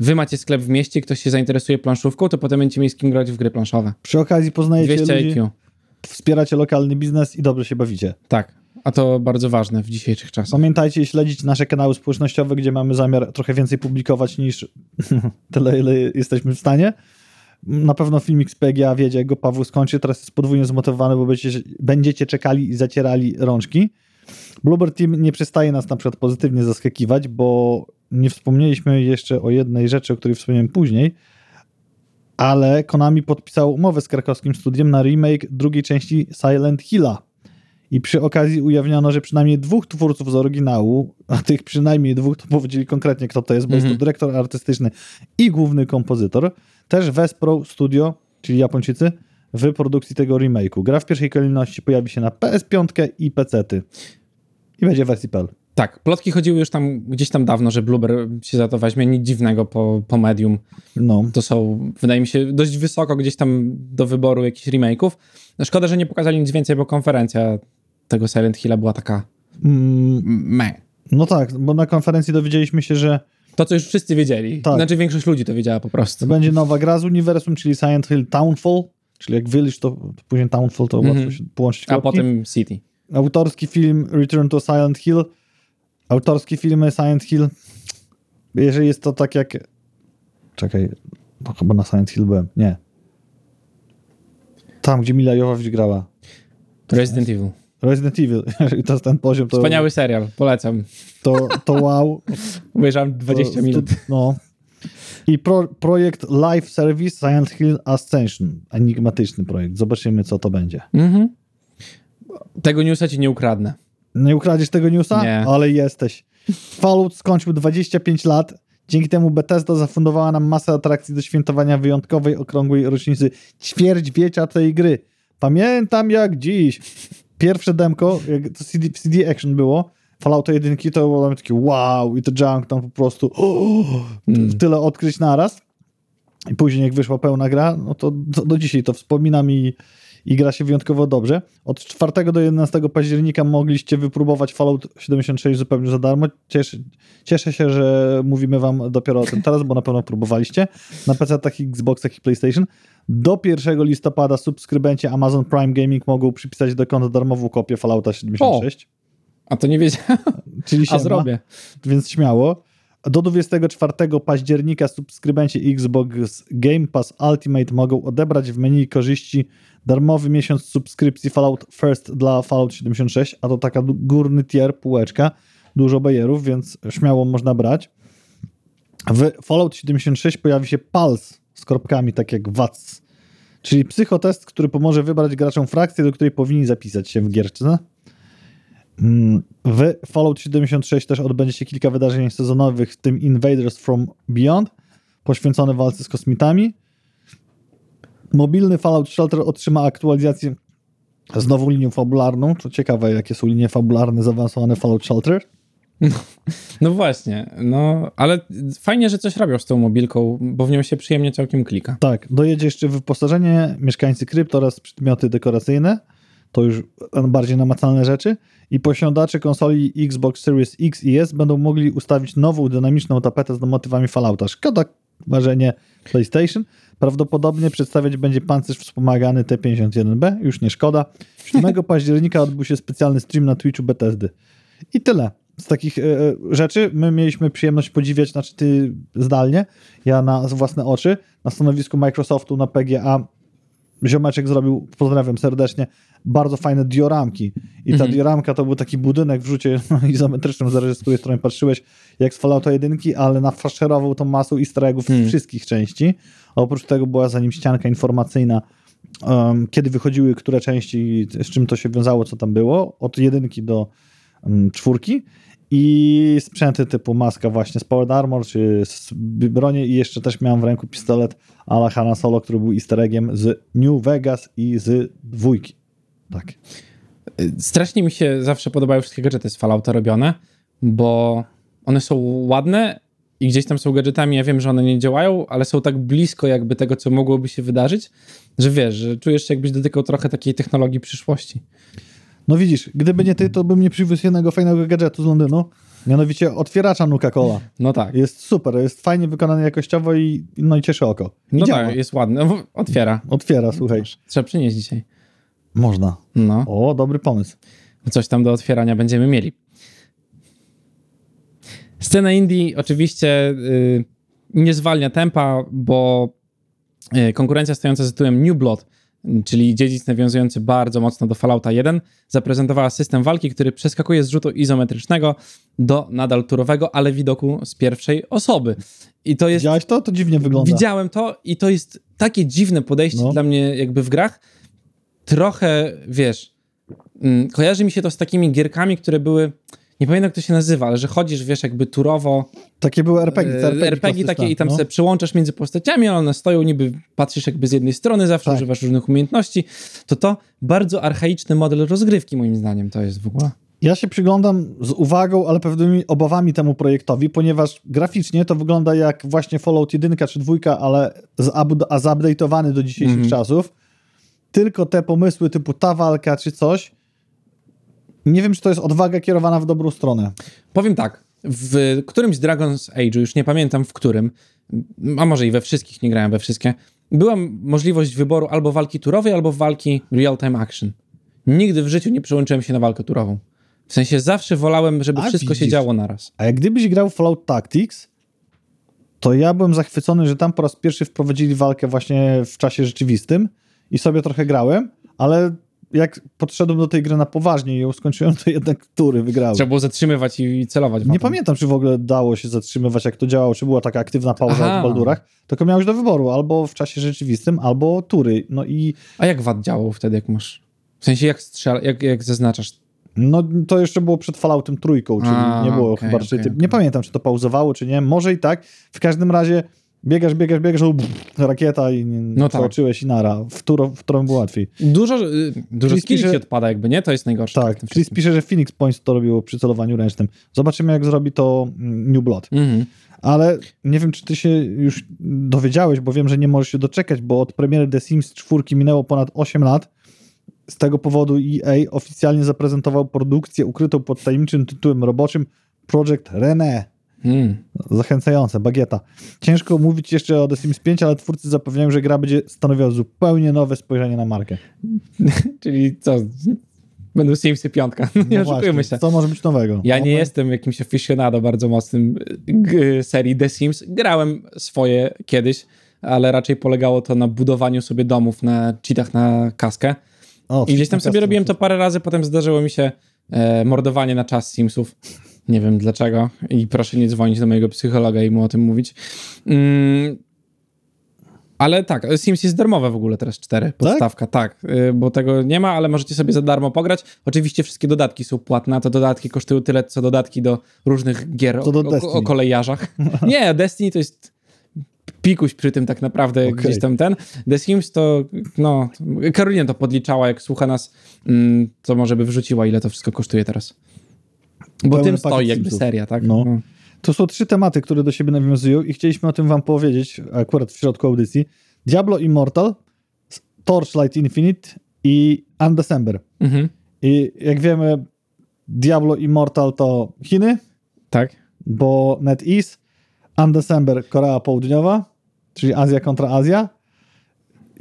wy macie sklep w mieście, ktoś się zainteresuje planszówką, to potem będziecie mieli z kim grać w gry planszowe.
Przy okazji poznajecie
200
ludzi,
IQ.
Wspieracie lokalny biznes i dobrze się bawicie.
Tak, a to bardzo ważne w dzisiejszych czasach.
Pamiętajcie śledzić nasze kanały społecznościowe, gdzie mamy zamiar trochę więcej publikować niż <laughs> tyle, ile jesteśmy w stanie. Na pewno filmik z PGA wiedzie, go Paweł skończy. Teraz jest podwójnie zmotywowany, bo będziecie, będziecie czekali i zacierali rączki. Bluebird Team nie przestaje nas na przykład pozytywnie zaskakiwać, bo nie wspomnieliśmy jeszcze o jednej rzeczy, o której wspomniałem później, ale Konami podpisał umowę z krakowskim studiem na remake drugiej części Silent Hilla. I przy okazji ujawniono, że przynajmniej dwóch twórców z oryginału, a tych przynajmniej dwóch to powiedzieli konkretnie, kto to jest, bo jest
Mhm.
to dyrektor artystyczny i główny kompozytor, też wesprą studio, czyli Japończycy, w produkcji tego remake'u. Gra w pierwszej kolejności pojawi się na PS5 i PC-ty. I będzie wersji PL.
Tak, plotki chodziły już tam gdzieś tam dawno, że Blueber się za to weźmie. Nic dziwnego po, po medium.
No.
To są, wydaje mi się, dość wysoko gdzieś tam do wyboru jakichś remake'ów. No szkoda, że nie pokazali nic więcej, bo konferencja tego Silent Hilla była taka
Mm,
me.
no tak, bo na konferencji dowiedzieliśmy się, że
To, co już wszyscy wiedzieli.
Tak.
Znaczy większość ludzi to wiedziała po prostu.
będzie nowa gra z uniwersum, czyli Silent Hill Townfall, czyli jak Village, to, to później Townfall, to
Mhm.
łatwo się połączyć
A
kropki.
potem City.
Autorski film Return to Silent Hill. Autorskie filmy Silent Hill. Jeżeli jest to tak jak. Czekaj, to chyba na Silent Hill byłem. Nie. Tam, gdzie Mila Jovovich grała.
Resident Evil.
Resident Evil. <laughs> Jeżeli to jest ten poziom, to,
Wspaniały serial, polecam.
to, to wow. <laughs>
Obejrzałem 20
to,
minut.
No. I pro, projekt Live Service Silent Hill Ascension. Enigmatyczny projekt. Zobaczymy, co to będzie.
Mhm. Tego newsa ci nie ukradnę.
Nie ukradziesz tego newsa?
Nie.
Ale jesteś. Fallout skończył 25 lat. Dzięki temu Bethesda zafundowała nam masę atrakcji do świętowania wyjątkowej, okrągłej rocznicy ćwierćwiecia tej gry. Pamiętam jak dziś. Pierwsze demko, jak to CD, CD Action było, Fallouta 1 to było takie wow i to junk tam po prostu
Mm.
tyle odkryć naraz. I później jak wyszła pełna gra, no to do, do dzisiaj to wspominam i, i gra się wyjątkowo dobrze. Od 4 do 11 października mogliście wypróbować Fallout 76 zupełnie za darmo. Cieszę, cieszę się, że mówimy wam dopiero o tym teraz, bo na pewno próbowaliście. Na PC, takich Xboxach i PlayStation. Do 1 listopada subskrybenci Amazon Prime Gaming mogą przypisać do konta darmową kopię Fallouta 76.
A to nie wiedziałem,
Czyli
a
siema,
zrobię.
więc śmiało. Do 24 października subskrybenci Xbox Game Pass Ultimate mogą odebrać w menu korzyści darmowy miesiąc subskrypcji Fallout First dla Fallout 76, a to taka górny tier, półeczka, dużo bajerów, więc śmiało można brać. W Fallout 76 pojawi się Pulse z kropkami, tak jak WATS, czyli psychotest, który pomoże wybrać graczom frakcję, do której powinni zapisać się w gierce. Mm, W Fallout 76 też odbędzie się kilka wydarzeń sezonowych, w tym Invaders from Beyond, poświęcone walce z kosmitami. Mobilny Fallout Shelter otrzyma aktualizację z nową linią fabularną. To ciekawe, jakie są linie fabularne zaawansowane Fallout Shelter.
No właśnie, no ale fajnie, że coś robią z tą mobilką, bo w nią się przyjemnie całkiem klika.
Tak, dojedzie jeszcze wyposażenie, mieszkańcy krypt oraz przedmioty dekoracyjne. To już bardziej namacalne rzeczy. I posiadacze konsoli Xbox Series X i S będą mogli ustawić nową, dynamiczną tapetę z motywami Fallouta. Szkoda, ważenie PlayStation. Prawdopodobnie przedstawiać będzie pancerz wspomagany T51B. Już nie szkoda. <laughs> 7 października odbył się specjalny stream na Twitchu Bethesdy. I tyle. Z takich e, e, rzeczy my mieliśmy przyjemność podziwiać, znaczy ty zdalnie, ja na własne oczy, na stanowisku Microsoftu na PGA ziomeczek zrobił, pozdrawiam serdecznie, bardzo fajne dioramki. I ta
Mhm.
dioramka to był taki budynek w rzucie no, <laughs> izometrycznym, zależy z której strony patrzyłeś, jak z Fallouta 1, ale nafaszerował tą masą easter eggów z wszystkich części. A oprócz tego była za nim ścianka informacyjna, um, kiedy wychodziły które części, z czym to się wiązało, co tam było, od jedynki do um, czwórki. I sprzęty typu maska właśnie z Powered Armor, czy z broni i jeszcze też miałem w ręku pistolet ala Hanna Solo, który był easter eggiem z New Vegas i z dwójki. Tak.
Strasznie mi się zawsze podobały wszystkie gadżety z Fallouta robione, bo one są ładne i gdzieś tam są gadżetami, ja wiem, że one nie działają, ale są tak blisko jakby tego, co mogłoby się wydarzyć, że wiesz, że czujesz się jakbyś dotykał trochę takiej technologii przyszłości.
No widzisz, gdyby nie ty, to bym nie przywiózł jednego fajnego gadżetu z Londynu, mianowicie otwieracza Nuka Cola.
No tak.
Jest super, jest fajnie wykonany jakościowo i, no i cieszy oko. I
No
działa.
tak, jest ładny. No, Otwiera.
Otwiera, słuchaj.
Trzeba przynieść dzisiaj.
Można.
No,
O, dobry pomysł.
coś tam do otwierania będziemy mieli. Scena indie oczywiście y, nie zwalnia tempa, bo y, konkurencja stojąca za tytułem New Blood, czyli dziedzic nawiązujący bardzo mocno do Fallouta 1, zaprezentowała system walki, który przeskakuje z rzutu izometrycznego do nadal turowego, ale widoku z pierwszej osoby. I to jest
Widziałeś to? To dziwnie wygląda.
Widziałem to i to jest takie dziwne podejście
No.
dla mnie jakby w grach. Trochę, wiesz, mm, kojarzy mi się to z takimi gierkami, które były, nie pamiętam jak to się nazywa, ale że chodzisz, wiesz, jakby turowo,
Takie były RPG. RPG,
RPG takie i tam
no.
sobie przyłączasz między postaciami, ale one stoją niby, patrzysz jakby z jednej strony, zawsze
Tak.
używasz różnych umiejętności, to to bardzo archaiczny model rozgrywki moim zdaniem to jest w ogóle.
Ja się przyglądam z uwagą, ale pewnymi obawami temu projektowi, ponieważ graficznie to wygląda jak właśnie Fallout 1 czy 2, ale zupdate'owany do dzisiejszych
Mhm.
czasów. Tylko te pomysły typu ta walka czy coś, nie wiem, czy to jest odwaga kierowana w dobrą stronę.
Powiem tak, w którymś Dragon's Age'u, już nie pamiętam w którym, a może i we wszystkich, nie grałem we wszystkie, była możliwość wyboru albo walki turowej, albo walki real-time action. Nigdy w życiu nie przełączyłem się na walkę turową. W sensie zawsze wolałem, żeby
A
wszystko się
widzisz.
działo naraz.
A jak gdybyś grał Fallout Tactics, to ja byłem zachwycony, że tam po raz pierwszy wprowadzili walkę właśnie w czasie rzeczywistym i sobie trochę grałem, ale jak podszedłem do tej gry na poważnie i ją skończyłem, to jednak tury wygrały.
Trzeba było zatrzymywać i celować.
Nie pamiętam, czy w ogóle dało się zatrzymywać, jak to działało, czy była taka aktywna pauza
Aha.
w Baldurach, tylko miałeś do wyboru albo w czasie rzeczywistym, albo tury. No i
A jak wad działał wtedy, jak masz... W sensie jak strzela, jak, jak zaznaczasz?
no, to jeszcze było przed Falloutem trójką, czyli
A,
nie było
okej,
chyba raczej...
okej.
Nie pamiętam, czy to pauzowało, czy nie. Może i tak. W każdym razie biegasz, biegasz, biegasz, o, pff, rakieta i
No tak.
przeoczyłeś i nara, w którą, w którą było łatwiej.
Dużo, y, dużo skilli
pisze-
odpada jakby, nie? To jest najgorsze.
Tak, Chris pisze, że Phoenix Points to robiło przy celowaniu ręcznym. Zobaczymy, jak zrobi to mm, New Blood.
Mhm.
Ale nie wiem, czy ty się już dowiedziałeś, bo wiem, że nie możesz się doczekać, bo od premiery The Sims 4 minęło ponad 8 lat. Z tego powodu EA oficjalnie zaprezentował produkcję ukrytą pod tajemniczym tytułem roboczym Project René.
Mm.
Zachęcające, bagieta. Ciężko mówić jeszcze o The Sims 5, ale twórcy zapewniają, że gra będzie stanowiła zupełnie nowe spojrzenie na markę. <laughs>
Czyli co? Będą Simsy piątka. <laughs> Nie
No
oszukujmy
właśnie,
się.
Co może być nowego?
Ja
No,
nie jestem jakimś aficionado bardzo mocnym serii The Sims. Grałem swoje kiedyś, ale raczej polegało to na budowaniu sobie domów, na cheatach na kaskę.
o,
I gdzieś tam sobie robiłem to parę razy, potem zdarzyło mi się e, mordowanie na czas Simsów. Nie wiem dlaczego. I proszę nie dzwonić do mojego psychologa i mu o tym mówić. Mm, ale tak, Sims jest darmowe w ogóle teraz 4, podstawka, tak, y, bo tego nie ma, ale możecie sobie za darmo pograć. Oczywiście wszystkie dodatki są płatne, a te dodatki kosztują tyle, co dodatki do różnych gier o, o, o kolejarzach. <laughs> nie, Destiny to jest pikuś przy tym tak naprawdę
Okej.
gdzieś tam ten. The Sims to, no, Karolina to podliczała, jak słucha nas, mm, to może by wrzuciła, ile to wszystko kosztuje teraz. Bo tym stoi jakby seria, tak?
No. To są trzy tematy, które do siebie nawiązują i chcieliśmy o tym wam powiedzieć akurat w środku audycji. Diablo Immortal, Torchlight Infinite i Undecember.
Mhm.
I jak wiemy, Diablo Immortal to Chiny,
Tak.
bo NetEase, Undecember Korea Południowa, czyli Azja kontra Azja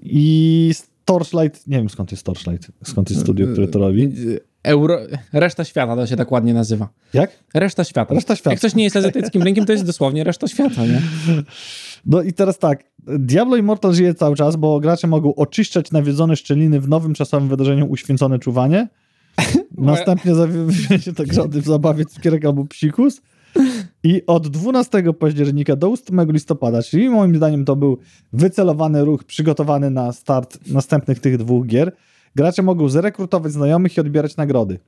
i Torchlight, nie wiem skąd jest Torchlight, skąd jest studio, które to robi.
Euro... Reszta świata to się tak ładnie nazywa.
Jak?
Reszta świata.
Reszta świata.
Jak coś nie jest azjatyckim rynkiem, to jest dosłownie reszta świata, nie?
No i teraz tak, Diablo Immortal żyje cały czas, bo gracze mogą oczyszczać nawiedzone szczeliny w nowym czasowym wydarzeniu Uświęcone Czuwanie. <laughs> Następnie zawie się tak żadny w zabawie cukierek albo psikus. I od 12 października do 8 listopada, czyli moim zdaniem to był wycelowany ruch przygotowany na start następnych tych dwóch gier, gracze mogą zrekrutować znajomych i odbierać nagrody.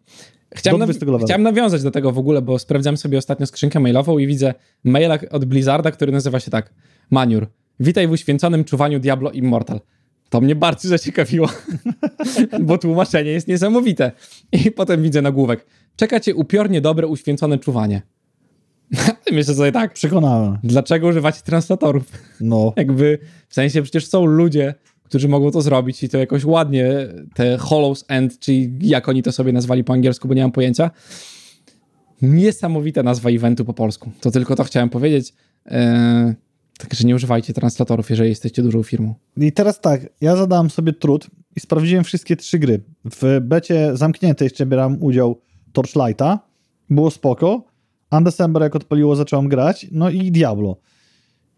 Chciałem, naw-
20 levelu.
chciałem nawiązać do tego w ogóle, bo sprawdzam sobie ostatnio skrzynkę mailową i widzę maila od Blizzarda, który nazywa się tak. Maniur, witaj w uświęconym czuwaniu Diablo Immortal. To mnie bardzo zaciekawiło, <laughs> bo tłumaczenie jest niesamowite. I potem widzę nagłówek. Czeka cię upiornie dobre uświęcone czuwanie. <laughs> Myślę sobie tak,
Przekonałem.
dlaczego używacie translatorów?
No. <laughs>
Jakby, w sensie przecież są ludzie, którzy mogą to zrobić i to jakoś ładnie, te Hollows End, czyli jak oni to sobie nazwali po angielsku, bo nie mam pojęcia. Niesamowita nazwa eventu po polsku. To tylko to chciałem powiedzieć. Eee, Także nie używajcie translatorów, jeżeli jesteście dużą firmą.
I teraz tak, ja zadałem sobie trud i sprawdziłem wszystkie trzy gry. W becie zamkniętej jeszcze brałem udział Torchlighta, było spoko. Undecember jak odpaliło zacząłem grać, no i Diablo.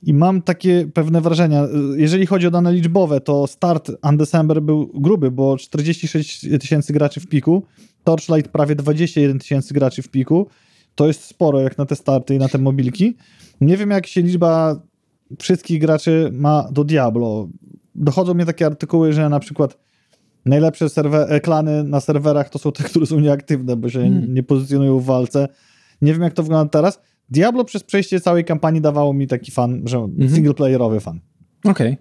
I mam takie pewne wrażenia. Jeżeli chodzi o dane liczbowe, to start Undecember był gruby, bo 46 tysięcy graczy w piku, Torchlight prawie 21 tysięcy graczy w piku. To jest sporo jak na te starty i na te mobilki. Nie wiem jak się liczba wszystkich graczy ma do Diablo. Dochodzą mnie takie artykuły, że na przykład najlepsze serwer, klany na serwerach to są te, które są nieaktywne, bo się
Hmm.
nie pozycjonują w walce. Nie wiem, jak to wygląda teraz. Diablo przez przejście całej kampanii dawało mi taki fan, że
Mhm.
singleplayerowy fan.
Okej.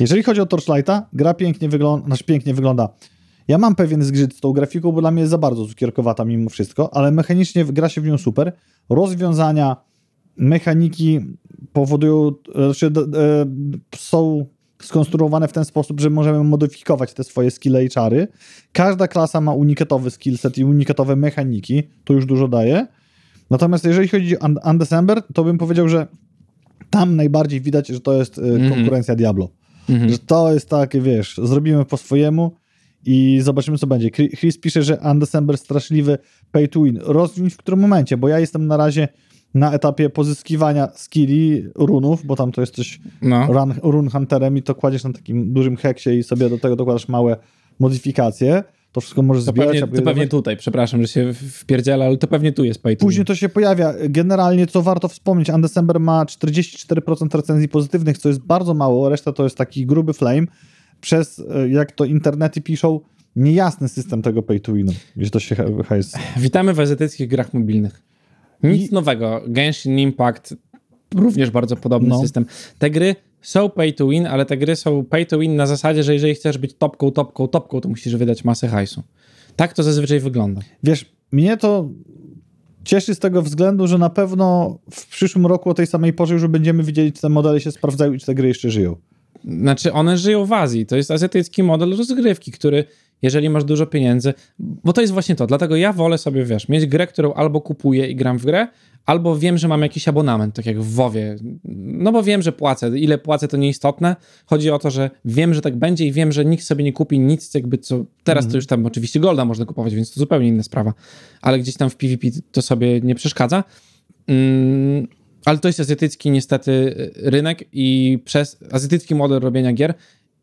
Jeżeli chodzi o Torchlighta, gra pięknie wygląda, znaczy pięknie wygląda. Ja mam pewien zgrzyt z tą grafiką, bo dla mnie jest za bardzo cukierkowata mimo wszystko, ale mechanicznie gra się w nią super. Rozwiązania, mechaniki powodują, znaczy e, są skonstruowane w ten sposób, że możemy modyfikować te swoje skille i czary. Każda klasa ma unikatowy skillset i unikatowe mechaniki, to już dużo daje. Natomiast jeżeli chodzi o Und- Undecember, to bym powiedział, że tam najbardziej widać, że to jest
Mhm.
konkurencja Diablo.
Mhm.
Że to jest takie, wiesz, zrobimy po swojemu i zobaczymy, co będzie. Chri- Chris pisze, że Undecember straszliwy pay to win. Rozwinić w którym momencie, bo ja jestem na razie na etapie pozyskiwania skilli, runów, bo tam to jesteś
No.
run, run hunterem i to kładziesz na takim dużym heksie i sobie do tego dokładasz małe modyfikacje. To wszystko możesz
To
zbierać,
pewnie, to pewnie tutaj, przepraszam, że się wpierdziela, ale to pewnie tu jest pay to
Później to się pojawia. Generalnie, co warto wspomnieć, Undecember ma 44% recenzji pozytywnych, co jest bardzo mało, reszta to jest taki gruby flame. Przez, e, jak to internety piszą, niejasny system tego pay to winu, gdzie to się hejs.
Witamy w azjatyckich grach mobilnych. Nic
I-
nowego. Genshin Impact również bardzo podobny
No.
system. Te gry są pay to win, ale te gry są pay to win na zasadzie, że jeżeli chcesz być topką, topką, topką, to musisz wydać masę hajsu. Tak to zazwyczaj wygląda.
Wiesz, mnie to cieszy z tego względu, że na pewno w przyszłym roku o tej samej porze już będziemy widzieli, czy te modele się sprawdzają i czy te gry jeszcze żyją.
Znaczy, one żyją w Azji. To jest azjatycki model rozgrywki, który, jeżeli masz dużo pieniędzy, bo to jest właśnie to. Dlatego ja wolę sobie, wiesz, mieć grę, którą albo kupuję i gram w grę, albo wiem, że mam jakiś abonament, tak jak w WoWie. No bo wiem, że płacę. Ile płacę, to nieistotne. Chodzi o to, że wiem, że tak będzie i wiem, że nikt sobie nie kupi nic, jakby co. Teraz to już tam oczywiście Golda można kupować, więc to zupełnie inna sprawa. Ale gdzieś tam w PvP to sobie nie przeszkadza. Mm, ale to jest azjatycki niestety y, rynek i przez azjatycki model robienia gier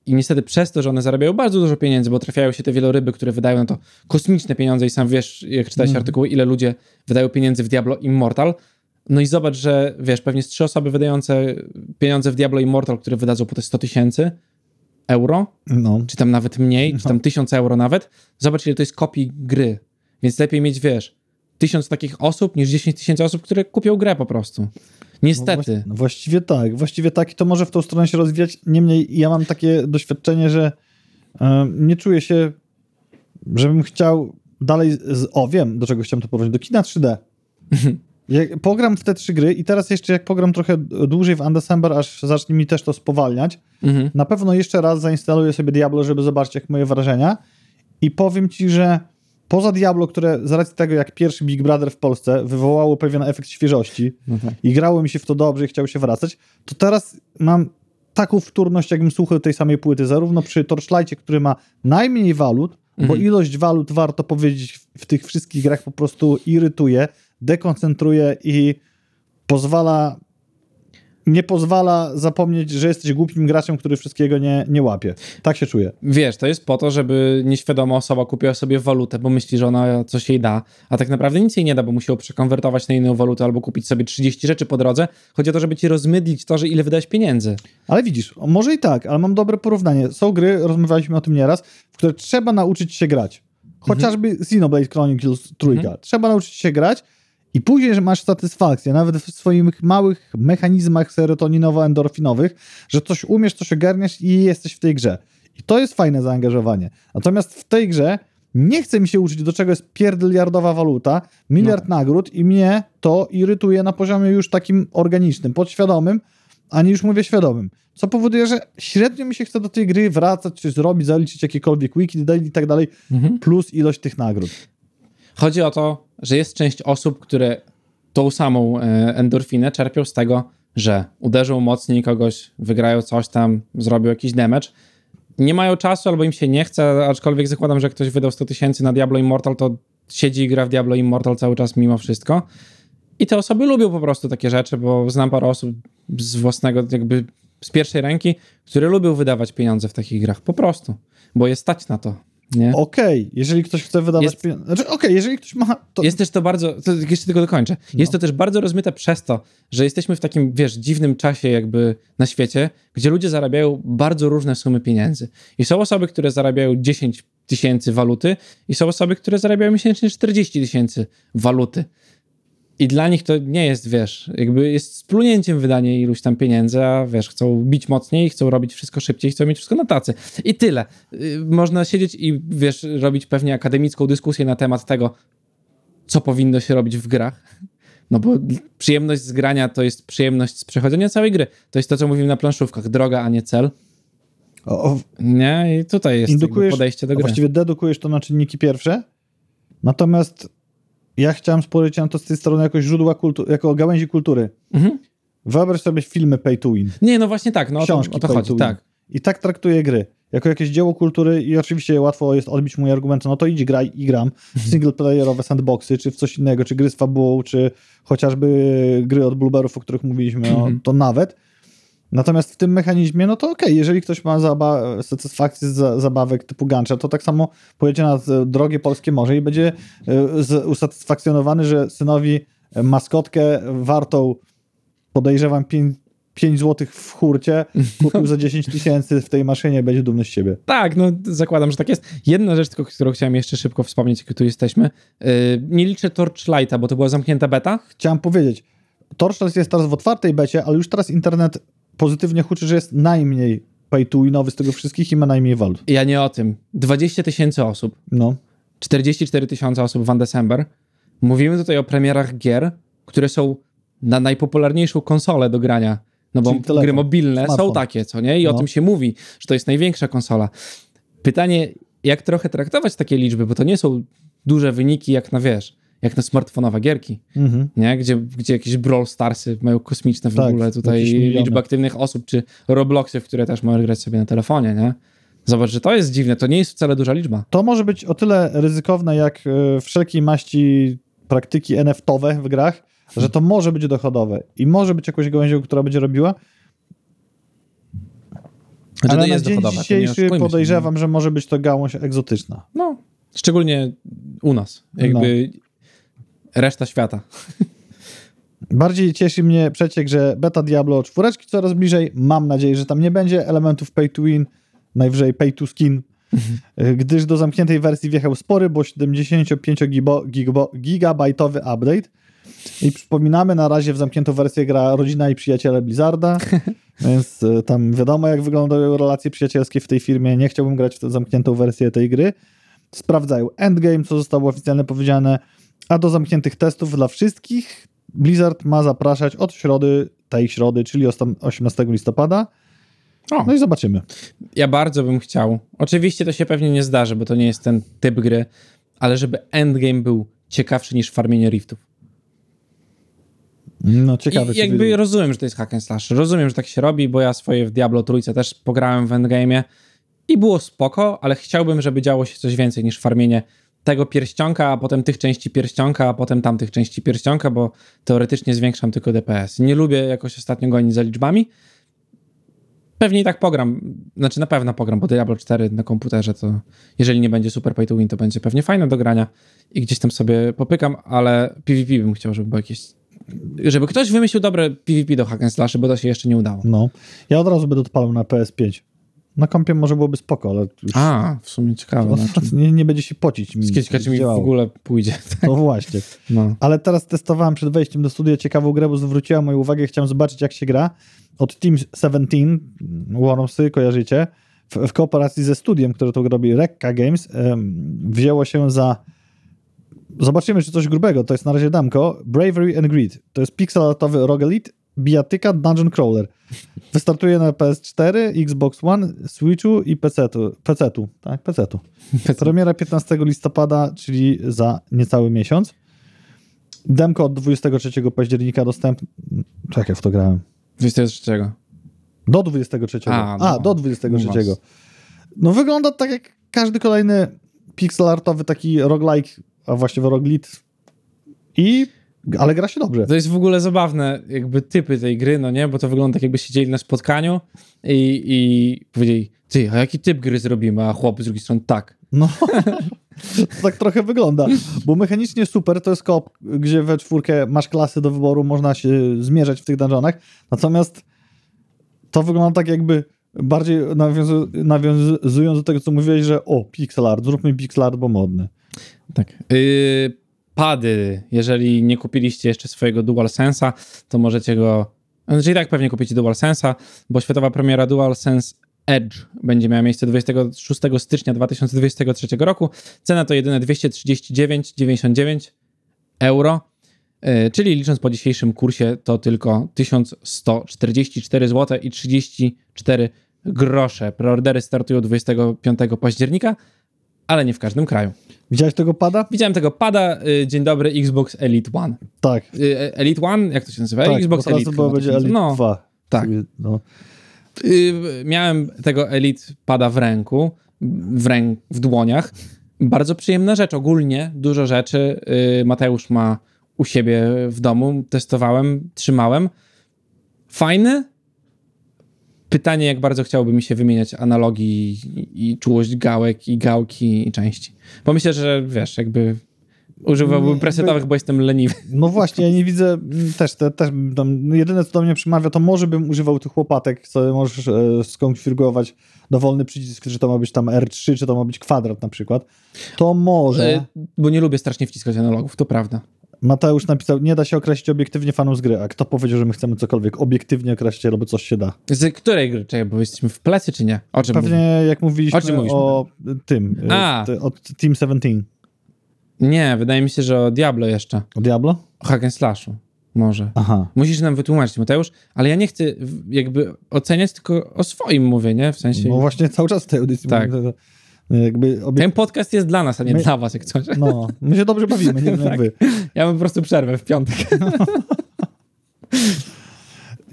i niestety przez to, że one zarabiają bardzo dużo pieniędzy, bo trafiają się te wieloryby, które wydają na to kosmiczne pieniądze i sam wiesz, jak czytałeś
Mhm.
artykuły, ile ludzie wydają pieniędzy w Diablo Immortal. No i zobacz, że wiesz, pewnie z trzy osoby wydające pieniądze w Diablo Immortal, które wydadzą po te 100 tysięcy euro,
No.
czy tam nawet mniej, czy tam 1000 euro nawet, zobacz, ile to jest kopii gry. Więc lepiej mieć, wiesz, tysiąc takich osób niż 10 tysięcy osób, które kupią grę po prostu. Niestety.
No właściwie tak, właściwie tak i to może w tą stronę się rozwijać. Niemniej ja mam takie doświadczenie, że nie czuję się, żebym chciał dalej, z, o wiem, do czego chciałem to porównać, do kina 3D. <laughs> Jak pogram w te trzy gry i teraz jeszcze jak pogram trochę dłużej w Undecember, aż zacznie mi też to spowalniać,
Mhm.
na pewno jeszcze raz zainstaluję sobie Diablo, żeby zobaczyć jak moje wrażenia i powiem ci, że poza Diablo, które z racji tego jak pierwszy Big Brother w Polsce wywołało pewien efekt świeżości,
No tak.
i grało mi się w to dobrze i chciał się wracać, to teraz mam taką wtórność, jakbym słuchał tej samej płyty, zarówno przy Torchlightie, który ma najmniej walut, bo
Mhm.
ilość walut, warto powiedzieć, w tych wszystkich grach po prostu irytuje, dekoncentruje i pozwala nie pozwala zapomnieć, że jesteś głupim graczem, który wszystkiego nie, nie łapie. Tak się czuję.
Wiesz, to jest po to, żeby nieświadoma osoba kupiła sobie walutę, bo myśli, że ona coś jej da, a tak naprawdę nic jej nie da, bo musi ją przekonwertować na inną walutę albo kupić sobie 30 rzeczy po drodze. Chodzi o to, żeby ci rozmydlić to, że ile wydać pieniędzy.
Ale widzisz, może i tak, ale mam dobre porównanie. Są gry, rozmawialiśmy o tym nieraz, w które trzeba nauczyć się grać. Chociażby Xenoblade Chronicles trójka. Trzeba nauczyć się grać i później, że masz satysfakcję, nawet w swoich małych mechanizmach serotoninowo-endorfinowych, że coś umiesz, coś ogarniasz i jesteś w tej grze. I to jest fajne zaangażowanie. Natomiast w tej grze nie chce mi się uczyć, do czego jest pierdyliardowa waluta, miliard nagród i mnie to irytuje na poziomie już takim organicznym, podświadomym, a nie już mówię świadomym. Co powoduje, że średnio mi się chce do tej gry wracać, coś zrobić, zaliczyć jakiekolwiek wiki daily i tak dalej, plus ilość tych nagród.
Chodzi o to, że jest część osób, które tą samą e, endorfinę czerpią z tego, że uderzą mocniej kogoś, wygrają coś tam, zrobią jakiś damage. Nie mają czasu albo im się nie chce, aczkolwiek zakładam, że ktoś wydał 100 tysięcy na Diablo Immortal, to siedzi i gra w Diablo Immortal cały czas mimo wszystko. I te osoby lubią po prostu takie rzeczy, bo znam parę osób z własnego, jakby z pierwszej ręki, które lubią wydawać pieniądze w takich grach. Po prostu. Bo jest stać na to.
Okej, jeżeli ktoś chce wydawać
Jest-
pieniądze. Znaczy, okej, jeżeli ktoś ma. To...
Jest też to bardzo, to jeszcze tylko dokończę. Jest to też bardzo rozmyte przez to, że jesteśmy w takim, wiesz, dziwnym czasie jakby na świecie, gdzie ludzie zarabiają bardzo różne sumy pieniędzy. I są osoby, które zarabiają 10 tysięcy waluty i są osoby, które zarabiają miesięcznie 40 tysięcy waluty. I dla nich to nie jest, wiesz, jakby jest splunięciem wydanie iluś tam pieniędzy, a wiesz, chcą bić mocniej, chcą robić wszystko szybciej, chcą mieć wszystko na tacy. I tyle. Y, Można siedzieć i, wiesz, robić pewnie akademicką dyskusję na temat tego, co powinno się robić w grach. No bo przyjemność z grania to jest przyjemność z przechodzenia całej gry. To jest to, co mówimy na planszówkach. Droga, a nie cel.
O, o,
Nie? I tutaj jest podejście do gry.
właściwie dedukujesz to na czynniki pierwsze. Natomiast ja chciałem spojrzeć na to z tej strony jako źródła kultury, jako gałęzi kultury.
Mhm.
Wyobraź sobie filmy pay to win.
Nie, no właśnie tak. No o to,
książki
o to chodzi.
to win.
Tak.
I tak traktuję gry. Jako jakieś dzieło kultury i oczywiście łatwo jest odbić mój argument, no to idź graj i gram w singleplayerowe sandboxy, czy w coś innego, czy gry z fabułą, czy chociażby gry od Blueberów, o których mówiliśmy, no,
Mhm.
to nawet. Natomiast w tym mechanizmie, no to okej, jeżeli ktoś ma zaba- satysfakcję z za- zabawek typu gancza, to tak samo pojedzie na e, drogie polskie morze i będzie e, usatysfakcjonowany, że synowi e, maskotkę wartą podejrzewam 5, 5 zł w hurcie <laughs> kupił za 10 tysięcy w tej maszynie będzie dumny z siebie.
Tak, no zakładam, że tak jest. Jedna rzecz, tylko, którą chciałem jeszcze szybko wspomnieć, jak tu jesteśmy. Yy, nie liczę Torchlighta, bo to była zamknięta beta.
Chciałem powiedzieć, Torchlight jest teraz w otwartej becie, ale już teraz internet pozytywnie huczy, że jest najmniej pay to winowy z tego wszystkich i ma najmniej walut.
Ja nie o tym. 20 tysięcy osób,
No.
44 tysiące osób w December. Mówimy tutaj o premierach gier, które są na najpopularniejszą konsolę do grania. No bo
telefon,
gry mobilne
smartfon.
są takie, co nie? I o
No.
tym się mówi, że to jest największa konsola. Pytanie, jak trochę traktować takie liczby, bo to nie są duże wyniki jak na, wiesz, jak na smartfonowe gierki,
Mhm.
nie? Gdzie, gdzie jakieś Brawl Starsy mają kosmiczne w
Tak,
ogóle tutaj liczba aktywnych osób, czy Robloxy, w które też możesz grać sobie na telefonie, nie? Zobacz, że to jest dziwne, to nie jest wcale duża liczba.
To może być o tyle ryzykowne, jak e, wszelkiej maści praktyki NFT-owe w grach, że to może być dochodowe i może być jakąś gałęzią, która będzie robiła,
Znaczy,
ale
to
na
jest
dzień
dochodowe,
dzisiejszy
oszukujmy się,
podejrzewam, że może być to gałąź egzotyczna.
No, szczególnie u nas. Jakby reszta świata.
Bardziej cieszy mnie przeciek, że beta Diablo 4 coraz bliżej. Mam nadzieję, że tam nie będzie elementów pay to win, najwyżej pay to skin, y, gdyż do zamkniętej wersji wjechał spory, bo 75 gibo, gibo, gigabajtowy update. I przypominamy, na razie w zamkniętą wersję gra rodzina i przyjaciele Blizzarda, <laughs> więc y, tam wiadomo, jak wyglądają relacje przyjacielskie w tej firmie. Nie chciałbym grać w tę zamkniętą wersję tej gry. Sprawdzają endgame, co zostało oficjalnie powiedziane, a do zamkniętych testów dla wszystkich Blizzard ma zapraszać od środy, tej środy, czyli ostam- 18 listopada.
O.
No i zobaczymy.
Ja bardzo bym chciał. Oczywiście to się pewnie nie zdarzy, bo to nie jest ten typ gry, ale żeby endgame był ciekawszy niż farmienie riftów.
No ciekawe.
I jakby rozumiem, że to jest hack and slash. Rozumiem, że tak się robi, bo ja swoje w Diablo trójce też pograłem w endgame'ie i było spoko, ale chciałbym, żeby działo się coś więcej niż farmienie tego pierścionka, a potem tych części pierścionka, a potem tamtych części pierścionka, bo teoretycznie zwiększam tylko DPS. Nie lubię jakoś ostatnio gonić za liczbami. Pewnie i tak pogram, znaczy na pewno pogram, bo Diablo 4 na komputerze to jeżeli nie będzie super pay to win, to będzie pewnie fajne do grania i gdzieś tam sobie popykam, ale PvP bym chciał, żeby było jakieś żeby ktoś wymyślił dobre PvP do hack and slashy, bo to się jeszcze nie udało.
No. Ja od razu będę odpalał na PS5. Na kompie może byłoby spoko, ale
A, w sumie ciekawe.
nie, nie będzie się pocić. mi,
ciekawe, czy mi w
działało.
ogóle pójdzie. <laughs>
No właśnie.
No.
Ale teraz testowałem przed wejściem do studia ciekawą grę, bo zwróciła moją uwagę, chciałem zobaczyć jak się gra. Od Team 17, Wormsy, kojarzycie, w, w kooperacji ze studiem, które to robi, Rekka Games, em, wzięło się za zobaczymy, czy coś grubego, to jest na razie damko, Bravery and Greed. To jest pixelatowy roguelite, bijatyka, dungeon crawler. Wystartuje na PS4, Xbox One, Switchu i PC-tu. PC-tu, tak, PC-tu. Premiera 15 listopada, czyli za niecały miesiąc. Demko od 23 października dostępne. Czekaj, w to grałem.
23.
Do 23.
A,
A,
no.
do 23.
Was.
No wygląda tak jak każdy kolejny pixelartowy taki roguelike, a właściwie roguelite. I, ale gra się dobrze.
To jest w ogóle zabawne, jakby typy tej gry, no nie? Bo to wygląda tak, jakby siedzieli na spotkaniu i, i powiedzieli, ty, a jaki typ gry zrobimy? A chłop z drugiej strony, tak.
No, to <laughs> tak trochę wygląda. Bo mechanicznie super, to jest koop, gdzie we czwórkę masz klasy do wyboru, można się zmierzać w tych dungeonach. Natomiast to wygląda tak jakby bardziej nawiązu, nawiązując do tego, co mówiłeś, że o, pixel art, zróbmy pixel art, bo modny.
Tak. Yy, pady. Jeżeli nie kupiliście jeszcze swojego DualSense'a, to możecie go. Znaczy i tak pewnie kupicie DualSense'a, bo światowa premiera DualSense Edge będzie miała miejsce 26 stycznia 2023 roku. Cena to jedyne 239,99 euro. Yy, Czyli licząc po dzisiejszym kursie, to tylko 1144 zł i 34 grosze. Preordery startują 25 października, ale nie w każdym kraju.
Widziałeś tego pada?
Widziałem tego pada. y, Dzień dobry, Xbox Elite One.
Tak.
Y, e, Elite One? Jak to się nazywa?
tak
Xbox
bo teraz
Elite.
chyba będzie Elite.
No,
2.
tak.
No.
y, miałem tego Elite pada w ręku, w, ręk, w dłoniach. Bardzo przyjemna rzecz. Ogólnie dużo rzeczy Mateusz ma u siebie w domu. Testowałem, trzymałem. Fajny. Pytanie, jak bardzo chciałby mi się wymieniać analogii i, czułość gałek i gałki i części. Bo myślę, że wiesz, jakby używałbym presetowych, bo jestem leniwy.
No właśnie, ja nie widzę też, te, też tam, no jedyne co do mnie przemawia, to może bym używał tych łopatek, co możesz e, skonfigurować dowolny przycisk, czy to ma być tam R3, czy to ma być kwadrat na przykład. To może,
Y, bo nie lubię strasznie wciskać analogów, to prawda.
Mateusz napisał, nie da się określić obiektywnie fanów z gry. A kto powiedział, że my chcemy cokolwiek obiektywnie określić, albo coś się da?
Z której gry? Czekaj, bo jesteśmy w plecy, czy nie? O czym
Pewnie
mówimy?
jak mówiliśmy
O czym mówiliśmy?
o tym, y,
A.
od Team 17.
Nie, wydaje mi się, że o Diablo jeszcze.
O Diablo?
O Hack and Slashu. Może.
Aha.
Musisz nam wytłumaczyć, Mateusz, ale ja nie chcę jakby oceniać, tylko o swoim mówię, nie? W sensie...
No właśnie cały czas w tej audycji
Tak.
mówię, obie...
Ten podcast jest dla nas, a nie
My-
dla was, jak coś.
No, my się dobrze bawimy, nie wiem jak
Tak.
wy.
Ja mam po prostu przerwę w piątek. <laughs>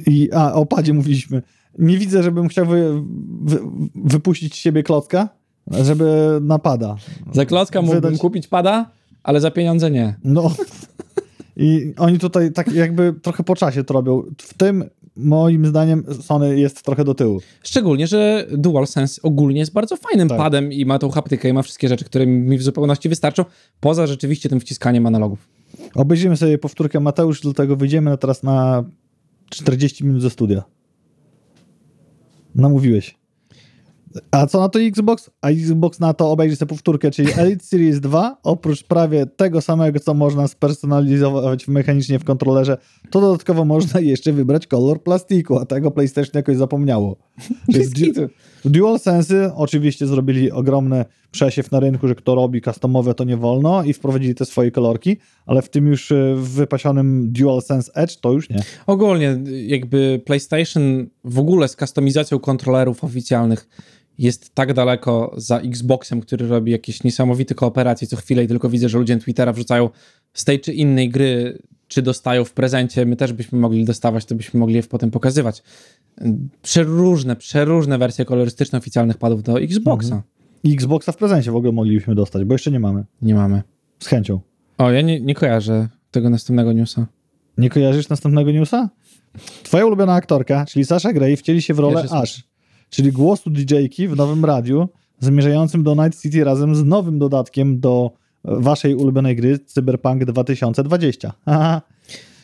I, a, o padzie mówiliśmy. Nie widzę, żebym chciał wy, wy, wypuścić z siebie klocka, żeby napada.
Za klocka mógłbym
Wydać-
kupić pada, ale za pieniądze nie.
No. I oni tutaj tak jakby trochę po czasie to robią. W tym moim zdaniem Sony jest trochę do tyłu.
Szczególnie, że DualSense ogólnie jest bardzo fajnym
Tak.
padem i ma tą haptykę i ma wszystkie rzeczy, które mi w zupełności wystarczą, poza rzeczywiście tym wciskaniem analogów.
Obejrzymy sobie powtórkę Mateusz, dlatego wyjdziemy teraz na 40 minut ze studia. Namówiłeś. A co na to Xbox? A Xbox na to obejrzy sobie powtórkę, czyli <laughs> Elite Series 2, oprócz prawie tego samego, co można spersonalizować mechanicznie w kontrolerze, to dodatkowo można <laughs> jeszcze wybrać kolor plastiku, a tego PlayStation jakoś zapomniało. <laughs> Czyli w, du- w DualSense oczywiście zrobili ogromny przesiew na rynku, że kto robi customowe to nie wolno i wprowadzili te swoje kolorki, ale w tym już y, wypasionym DualSense Edge to już nie.
Ogólnie jakby PlayStation w ogóle z kustomizacją kontrolerów oficjalnych jest tak daleko za Xboxem, który robi jakieś niesamowite kooperacje co chwilę i tylko widzę, że ludzie na Twittera wrzucają z tej czy innej gry, czy dostają w prezencie, my też byśmy mogli dostawać, to byśmy mogli je potem pokazywać. Przeróżne, przeróżne wersje kolorystyczne oficjalnych padów do Xboxa.
I Xboxa w prezencie w ogóle moglibyśmy dostać, bo jeszcze nie mamy.
Nie mamy.
Z chęcią.
O, ja nie, nie kojarzę tego następnego newsa.
Nie kojarzysz następnego newsa? Twoja ulubiona aktorka, czyli Sasha Grey, wcieli się w rolę Ash, czyli głosu DJ-ki w nowym radiu, zamierzającym do Night City razem z nowym dodatkiem do e, waszej ulubionej gry Cyberpunk 2020. Haha.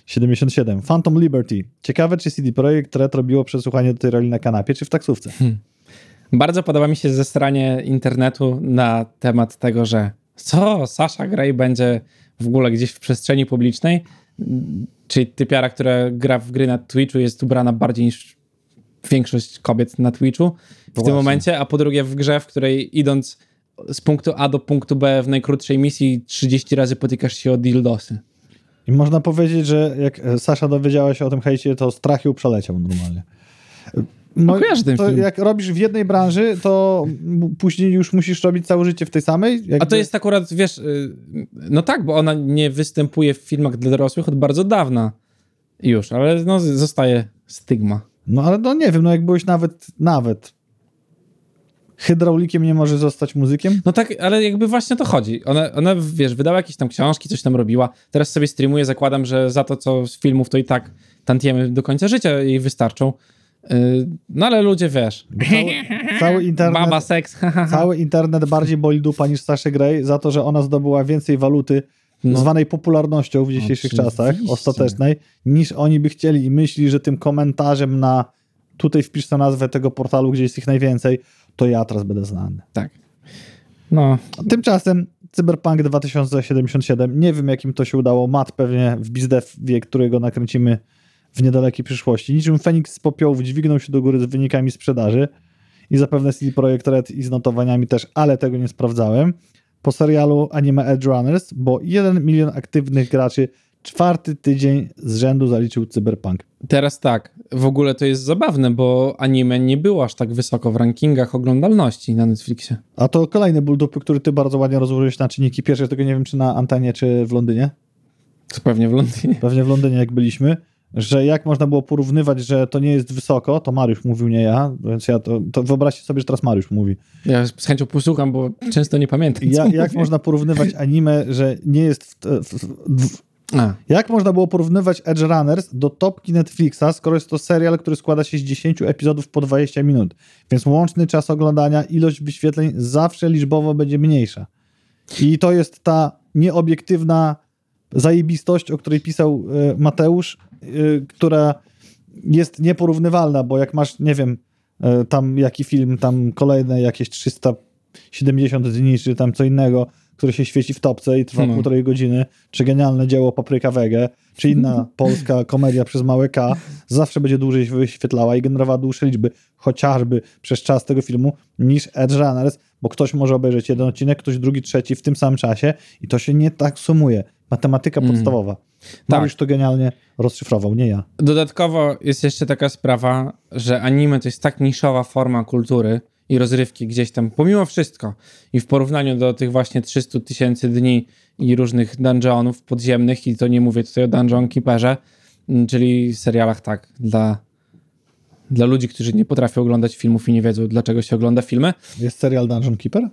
77. Phantom Liberty. Ciekawe, czy CD Projekt Red robiło przesłuchanie do tej roli na kanapie, czy w taksówce.
Bardzo podoba mi się zestranie internetu na temat tego, że co, Sasha Grey będzie w ogóle gdzieś w przestrzeni publicznej, czyli typiara, która gra w gry na Twitchu jest ubrana bardziej niż większość kobiet na Twitchu w tym
właśnie.
momencie, a po drugie w grze, w której idąc z punktu A do punktu B w najkrótszej misji 30 razy potykasz się o dildosy.
I można powiedzieć, że jak e, Sasza dowiedziała się o tym hejcie, to strach ją przeleciał normalnie. No,
kojarzę ten
to
film.
jak robisz w jednej branży, to później już musisz robić całe życie w tej samej. Jakby...
A to jest akurat, wiesz, y, no tak, bo ona nie występuje w filmach dla dorosłych od bardzo dawna już, ale no zostaje stygma.
No ale no nie wiem, no jak byłeś nawet, nawet hydraulikiem nie może zostać muzykiem?
No tak, ale jakby właśnie o to chodzi. Ona, ona, wiesz, wydała jakieś tam książki, coś tam robiła, teraz sobie streamuje, zakładam, że za to, co z filmów, to i tak tantiemy do końca życia jej wystarczą. Y, No ale ludzie, wiesz,
Cały, <laughs> cały internet...
baba seks. <laughs>
Cały internet bardziej boli dupa niż Saszy Grey za to, że ona zdobyła więcej waluty
No.
zwanej popularnością w dzisiejszych
Oczywiście.
czasach, ostatecznej, niż oni by chcieli i myśli, że tym komentarzem na tutaj wpisz na nazwę tego portalu, gdzie jest ich najwięcej, to ja teraz będę znany.
Tak. No,
Tymczasem Cyberpunk 2077, nie wiem jakim to się udało, Matt pewnie w bizdew wie, którego nakręcimy w niedalekiej przyszłości. Niczym Feniks z popiołów dźwignął się do góry z wynikami sprzedaży i zapewne CD Projekt Red i z notowaniami też, ale tego nie sprawdzałem. Po serialu anime Edge Runners, bo 1 milion aktywnych graczy czwarty tydzień z rzędu zaliczył Cyberpunk.
teraz tak, w ogóle to jest zabawne, bo anime nie było aż tak wysoko w rankingach oglądalności na Netflixie.
A to kolejny ból dupy, który ty bardzo ładnie rozłożyłeś na czynniki pierwsze, tego nie wiem czy na antenie, czy w Londynie.
To pewnie w Londynie.
pewnie w Londynie jak byliśmy, że jak można było porównywać, że to nie jest wysoko, to Mariusz mówił, nie ja, więc ja to, to wyobraźcie sobie, że teraz Mariusz mówi.
Ja z chęcią posłucham, bo często nie pamiętam.
Ja, jak
mówię.
można porównywać anime, że nie jest w, w, w,
A,
jak można było porównywać Edge Runners do topki Netflixa, skoro jest to serial, który składa się z 10 epizodów po 20 minut, więc łączny czas oglądania, ilość wyświetleń zawsze liczbowo będzie mniejsza. I to jest ta nieobiektywna zajebistość, o której pisał e, Mateusz, e, która jest nieporównywalna, bo jak masz, nie wiem, e, tam jaki film, tam kolejne jakieś 370 dni, czy tam co innego, który się świeci w topce i trwa
No.
półtorej godziny, czy genialne dzieło Papryka Wege, czy inna <laughs> polska komedia przez małe K, zawsze będzie dłużej się wyświetlała i generowała dłuższe liczby, chociażby przez czas tego filmu, niż Edge Runners, bo ktoś może obejrzeć jeden odcinek, ktoś drugi, trzeci w tym samym czasie i to się nie tak sumuje. Matematyka
Mhm.
podstawowa.
Tak.
Mariusz to genialnie rozszyfrował, nie ja.
Dodatkowo jest jeszcze taka sprawa, że anime to jest tak niszowa forma kultury i rozrywki gdzieś tam, pomimo wszystko. I w porównaniu do tych właśnie 300 tysięcy dni i różnych dungeonów podziemnych, i to nie mówię tutaj o Dungeon Keeperze, m, czyli serialach tak, dla, dla ludzi, którzy nie potrafią oglądać filmów i nie wiedzą, dlaczego się ogląda filmy.
Jest serial Dungeon Keeper?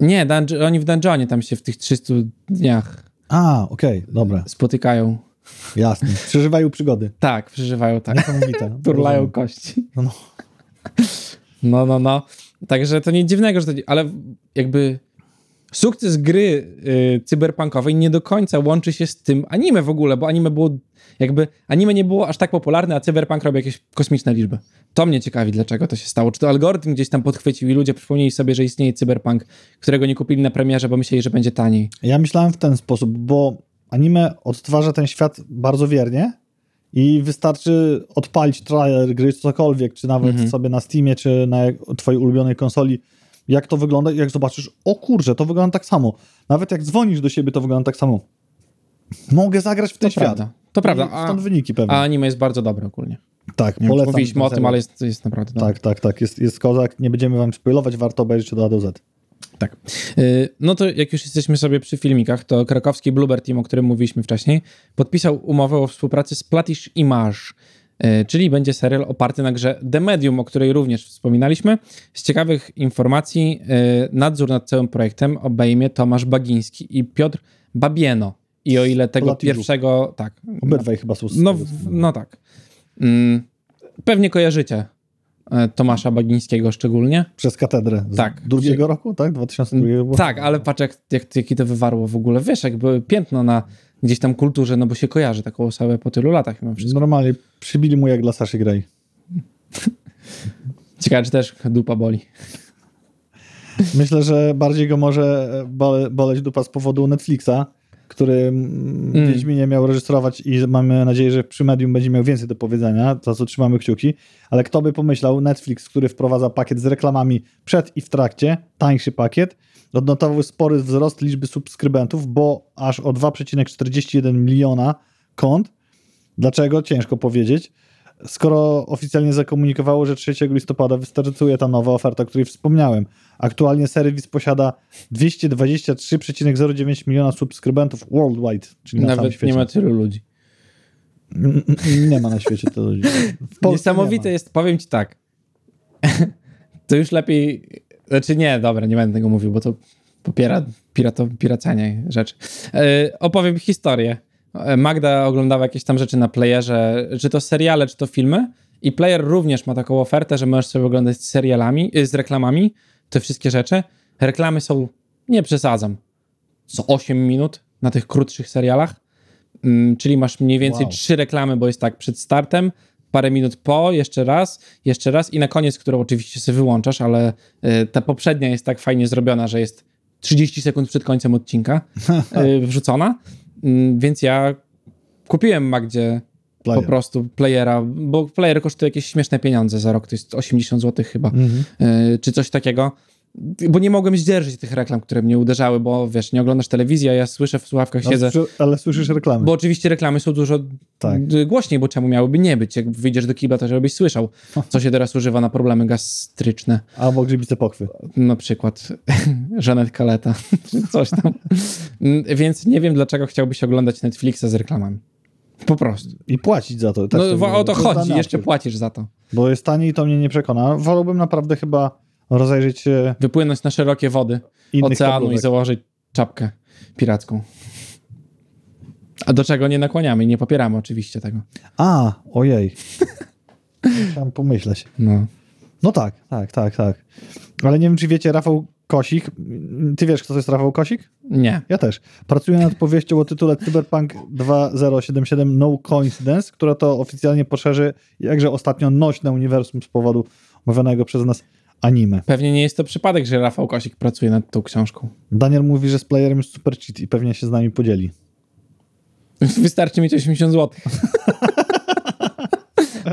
Nie, oni w dungeonie tam się w tych 300 dniach
A, okej, dobra,
spotykają.
jasne. Przeżywają przygody.
Tak, przeżywają tak.
Niesamowite. <laughs>
Turlają
Rozumiem.
kości.
No, no.
No, no, no. Także to nic dziwnego, że to, ale jakby sukces gry y, cyberpunkowej nie do końca łączy się z tym anime w ogóle, bo anime było jakby, anime nie było aż tak popularne, a cyberpunk robi jakieś kosmiczne liczby. To mnie ciekawi, dlaczego to się stało. Czy to algorytm gdzieś tam podchwycił i ludzie przypomnieli sobie, że istnieje cyberpunk, którego nie kupili na premierze, bo myśleli, że będzie taniej.
Ja myślałem w ten sposób, bo anime odtwarza ten świat bardzo wiernie i wystarczy odpalić trailer gry, czy cokolwiek, czy nawet
Mhm.
sobie na Steamie, czy na twojej ulubionej konsoli, jak to wygląda jak zobaczysz, o kurczę, to wygląda tak samo. Nawet jak dzwonisz do siebie, to wygląda tak samo. Mogę zagrać w ten
To
świat.
prawda. To prawda. A,
Stąd wyniki pewnie.
a anime jest bardzo dobre ogólnie.
tak,
Nie
polecam.
Mówiliśmy o tym, ale jest, jest naprawdę dobre.
Tak, tak, tak. Jest, jest kozak. Nie będziemy wam spoilować, warto obejrzeć od A do Z.
Tak. Y, No to jak już jesteśmy sobie przy filmikach, to krakowski Bluebird Team, o którym mówiliśmy wcześniej, podpisał umowę o współpracy z Platish Image, czyli będzie serial oparty na grze The Medium, o której również wspominaliśmy. Z ciekawych informacji y, nadzór nad całym projektem obejmie Tomasz Bagiński i Piotr Babieno. I o ile tego pierwszego... Tak.
Obydwaj chyba są z
No, no tak. Mm, Pewnie kojarzycie e, Tomasza Bagińskiego szczególnie.
Przez katedrę. Z
Tak.
drugiego roku, tak? 2002 było?
Tak, ale patrz, jak, jak, jaki to wywarło w ogóle. Wiesz, jakby piętno na gdzieś tam kulturze, no bo się kojarzy taką osobę po tylu latach mimo wszystko.
Normalnie przybili mu jak dla Saszy Grey. <laughs>
Ciekawe, czy też dupa boli.
Myślę, że bardziej go może bole, boleć dupa z powodu Netflixa, który mm. Wiedźminie miał rejestrować i mamy nadzieję, że przy medium będzie miał więcej do powiedzenia, za co trzymamy kciuki. Ale kto by pomyślał, Netflix, który wprowadza pakiet z reklamami przed i w trakcie, tańszy pakiet, odnotował spory wzrost liczby subskrybentów, bo aż o 2,41 miliona kont. Dlaczego? Ciężko powiedzieć. Skoro oficjalnie zakomunikowało, że 3 listopada wystartuje ta nowa oferta, o której wspomniałem. Aktualnie serwis posiada 223,09 miliona subskrybentów worldwide, czyli na całym
Nawet
świecie.
nie ma tylu ludzi.
Mm, mm, nie ma na świecie tyle ludzi. <laughs>
Niesamowite
nie
jest, powiem ci tak. <laughs> to już lepiej. Znaczy nie, dobra, nie będę tego mówił, bo to popiera pirato, piracenie rzeczy. E, opowiem historię. E, Magda oglądała jakieś tam rzeczy na playerze, czy to seriale, czy to filmy. I player również ma taką ofertę, że możesz sobie oglądać z serialami, y, z reklamami, te wszystkie rzeczy. Reklamy są, nie przesadzam, co 8 minut na tych krótszych serialach. Mm, czyli masz mniej więcej
Wow.
trzy reklamy, bo jest tak przed startem, parę minut po, jeszcze raz, jeszcze raz i na koniec, którą oczywiście sobie wyłączasz, ale y, ta poprzednia jest tak fajnie zrobiona, że jest 30 sekund przed końcem odcinka <laughs> y, wrzucona. Mm, więc ja kupiłem Magdzie
Player.
po prostu playera, bo player kosztuje jakieś śmieszne pieniądze za rok, to jest 80 zł chyba,
Mhm.
y, czy coś takiego. Bo nie mogłem zdzierżyć tych reklam, które mnie uderzały, bo wiesz, nie oglądasz telewizji, a ja słyszę w słuchawkach,
No,
siedzę.
ale słyszysz reklamy.
Bo oczywiście reklamy są dużo
Tak.
głośniej, bo czemu miałyby nie być? Jak wyjdziesz do kibla, to żebyś słyszał, <laughs> co się teraz używa na problemy gastryczne.
Albo grzybice pochwy.
Na przykład Żanet Kaleta, czy coś tam. Więc nie wiem, dlaczego chciałbyś oglądać Netflixa z reklamami. Po prostu.
I płacić za to. Też
No
to
o to chodzi, jeszcze płacisz za to.
Bo jest taniej i to mnie nie przekona. Wolałbym naprawdę chyba rozejrzeć się
Wypłynąć na szerokie wody oceanu i założyć czapkę piracką. A do czego nie nakłaniamy i nie popieramy oczywiście tego.
A, ojej. <laughs> Musiałem pomyśleć.
No.
No tak, tak, tak, tak. Ale nie wiem, czy wiecie, Rafał Kosik. Ty wiesz, kto to jest Rafał Kosik?
Nie.
Ja też. Pracuję nad powieścią o tytule Cyberpunk 2077 No Coincidence, która to oficjalnie poszerzy jakże ostatnio nośne uniwersum z powodu omawianego przez nas anime.
Pewnie nie jest to przypadek, że Rafał Kosik pracuje nad tą książką.
Daniel mówi, że z playerem jest super cheat i pewnie się z nami podzieli. <laughs>
Wystarczy mieć 80 zł. <laughs>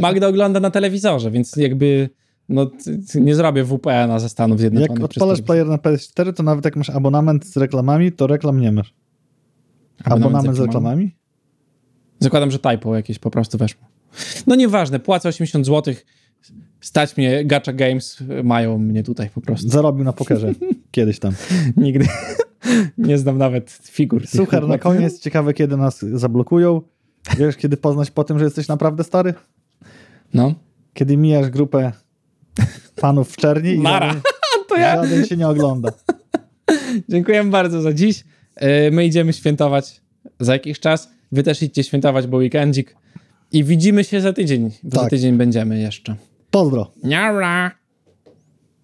Magda ogląda na telewizorze, więc jakby no, nie zrobię WPN-a ze Stanów Zjednoczonych.
Jak odpalasz player na PS4, to nawet jak masz abonament z reklamami, to reklam nie masz. Abonament, z reklamami?
Zakładam, że typo jakieś po prostu weszło. No nieważne, płacę 80 zł, stać mnie, Gacha Games mają mnie tutaj po prostu.
Zarobił na pokerze <laughs> kiedyś tam.
Nigdy <laughs> nie znam nawet figur. tych
Słuchaj, na koniec ciekawe, kiedy nas zablokują. Wiesz, kiedy poznać po tym, że jesteś naprawdę stary?
No.
Kiedy mijasz grupę panów w czerni i
Nara.
żaden, <laughs>
To ja.
żaden się nie ogląda.
Dziękuję bardzo za dziś. Yy, My idziemy świętować za jakiś czas. Wy też idźcie świętować, bo weekendzik. I widzimy się za tydzień. Bo Za
Tak.
tydzień będziemy jeszcze.
Pozdro.
Ñabra.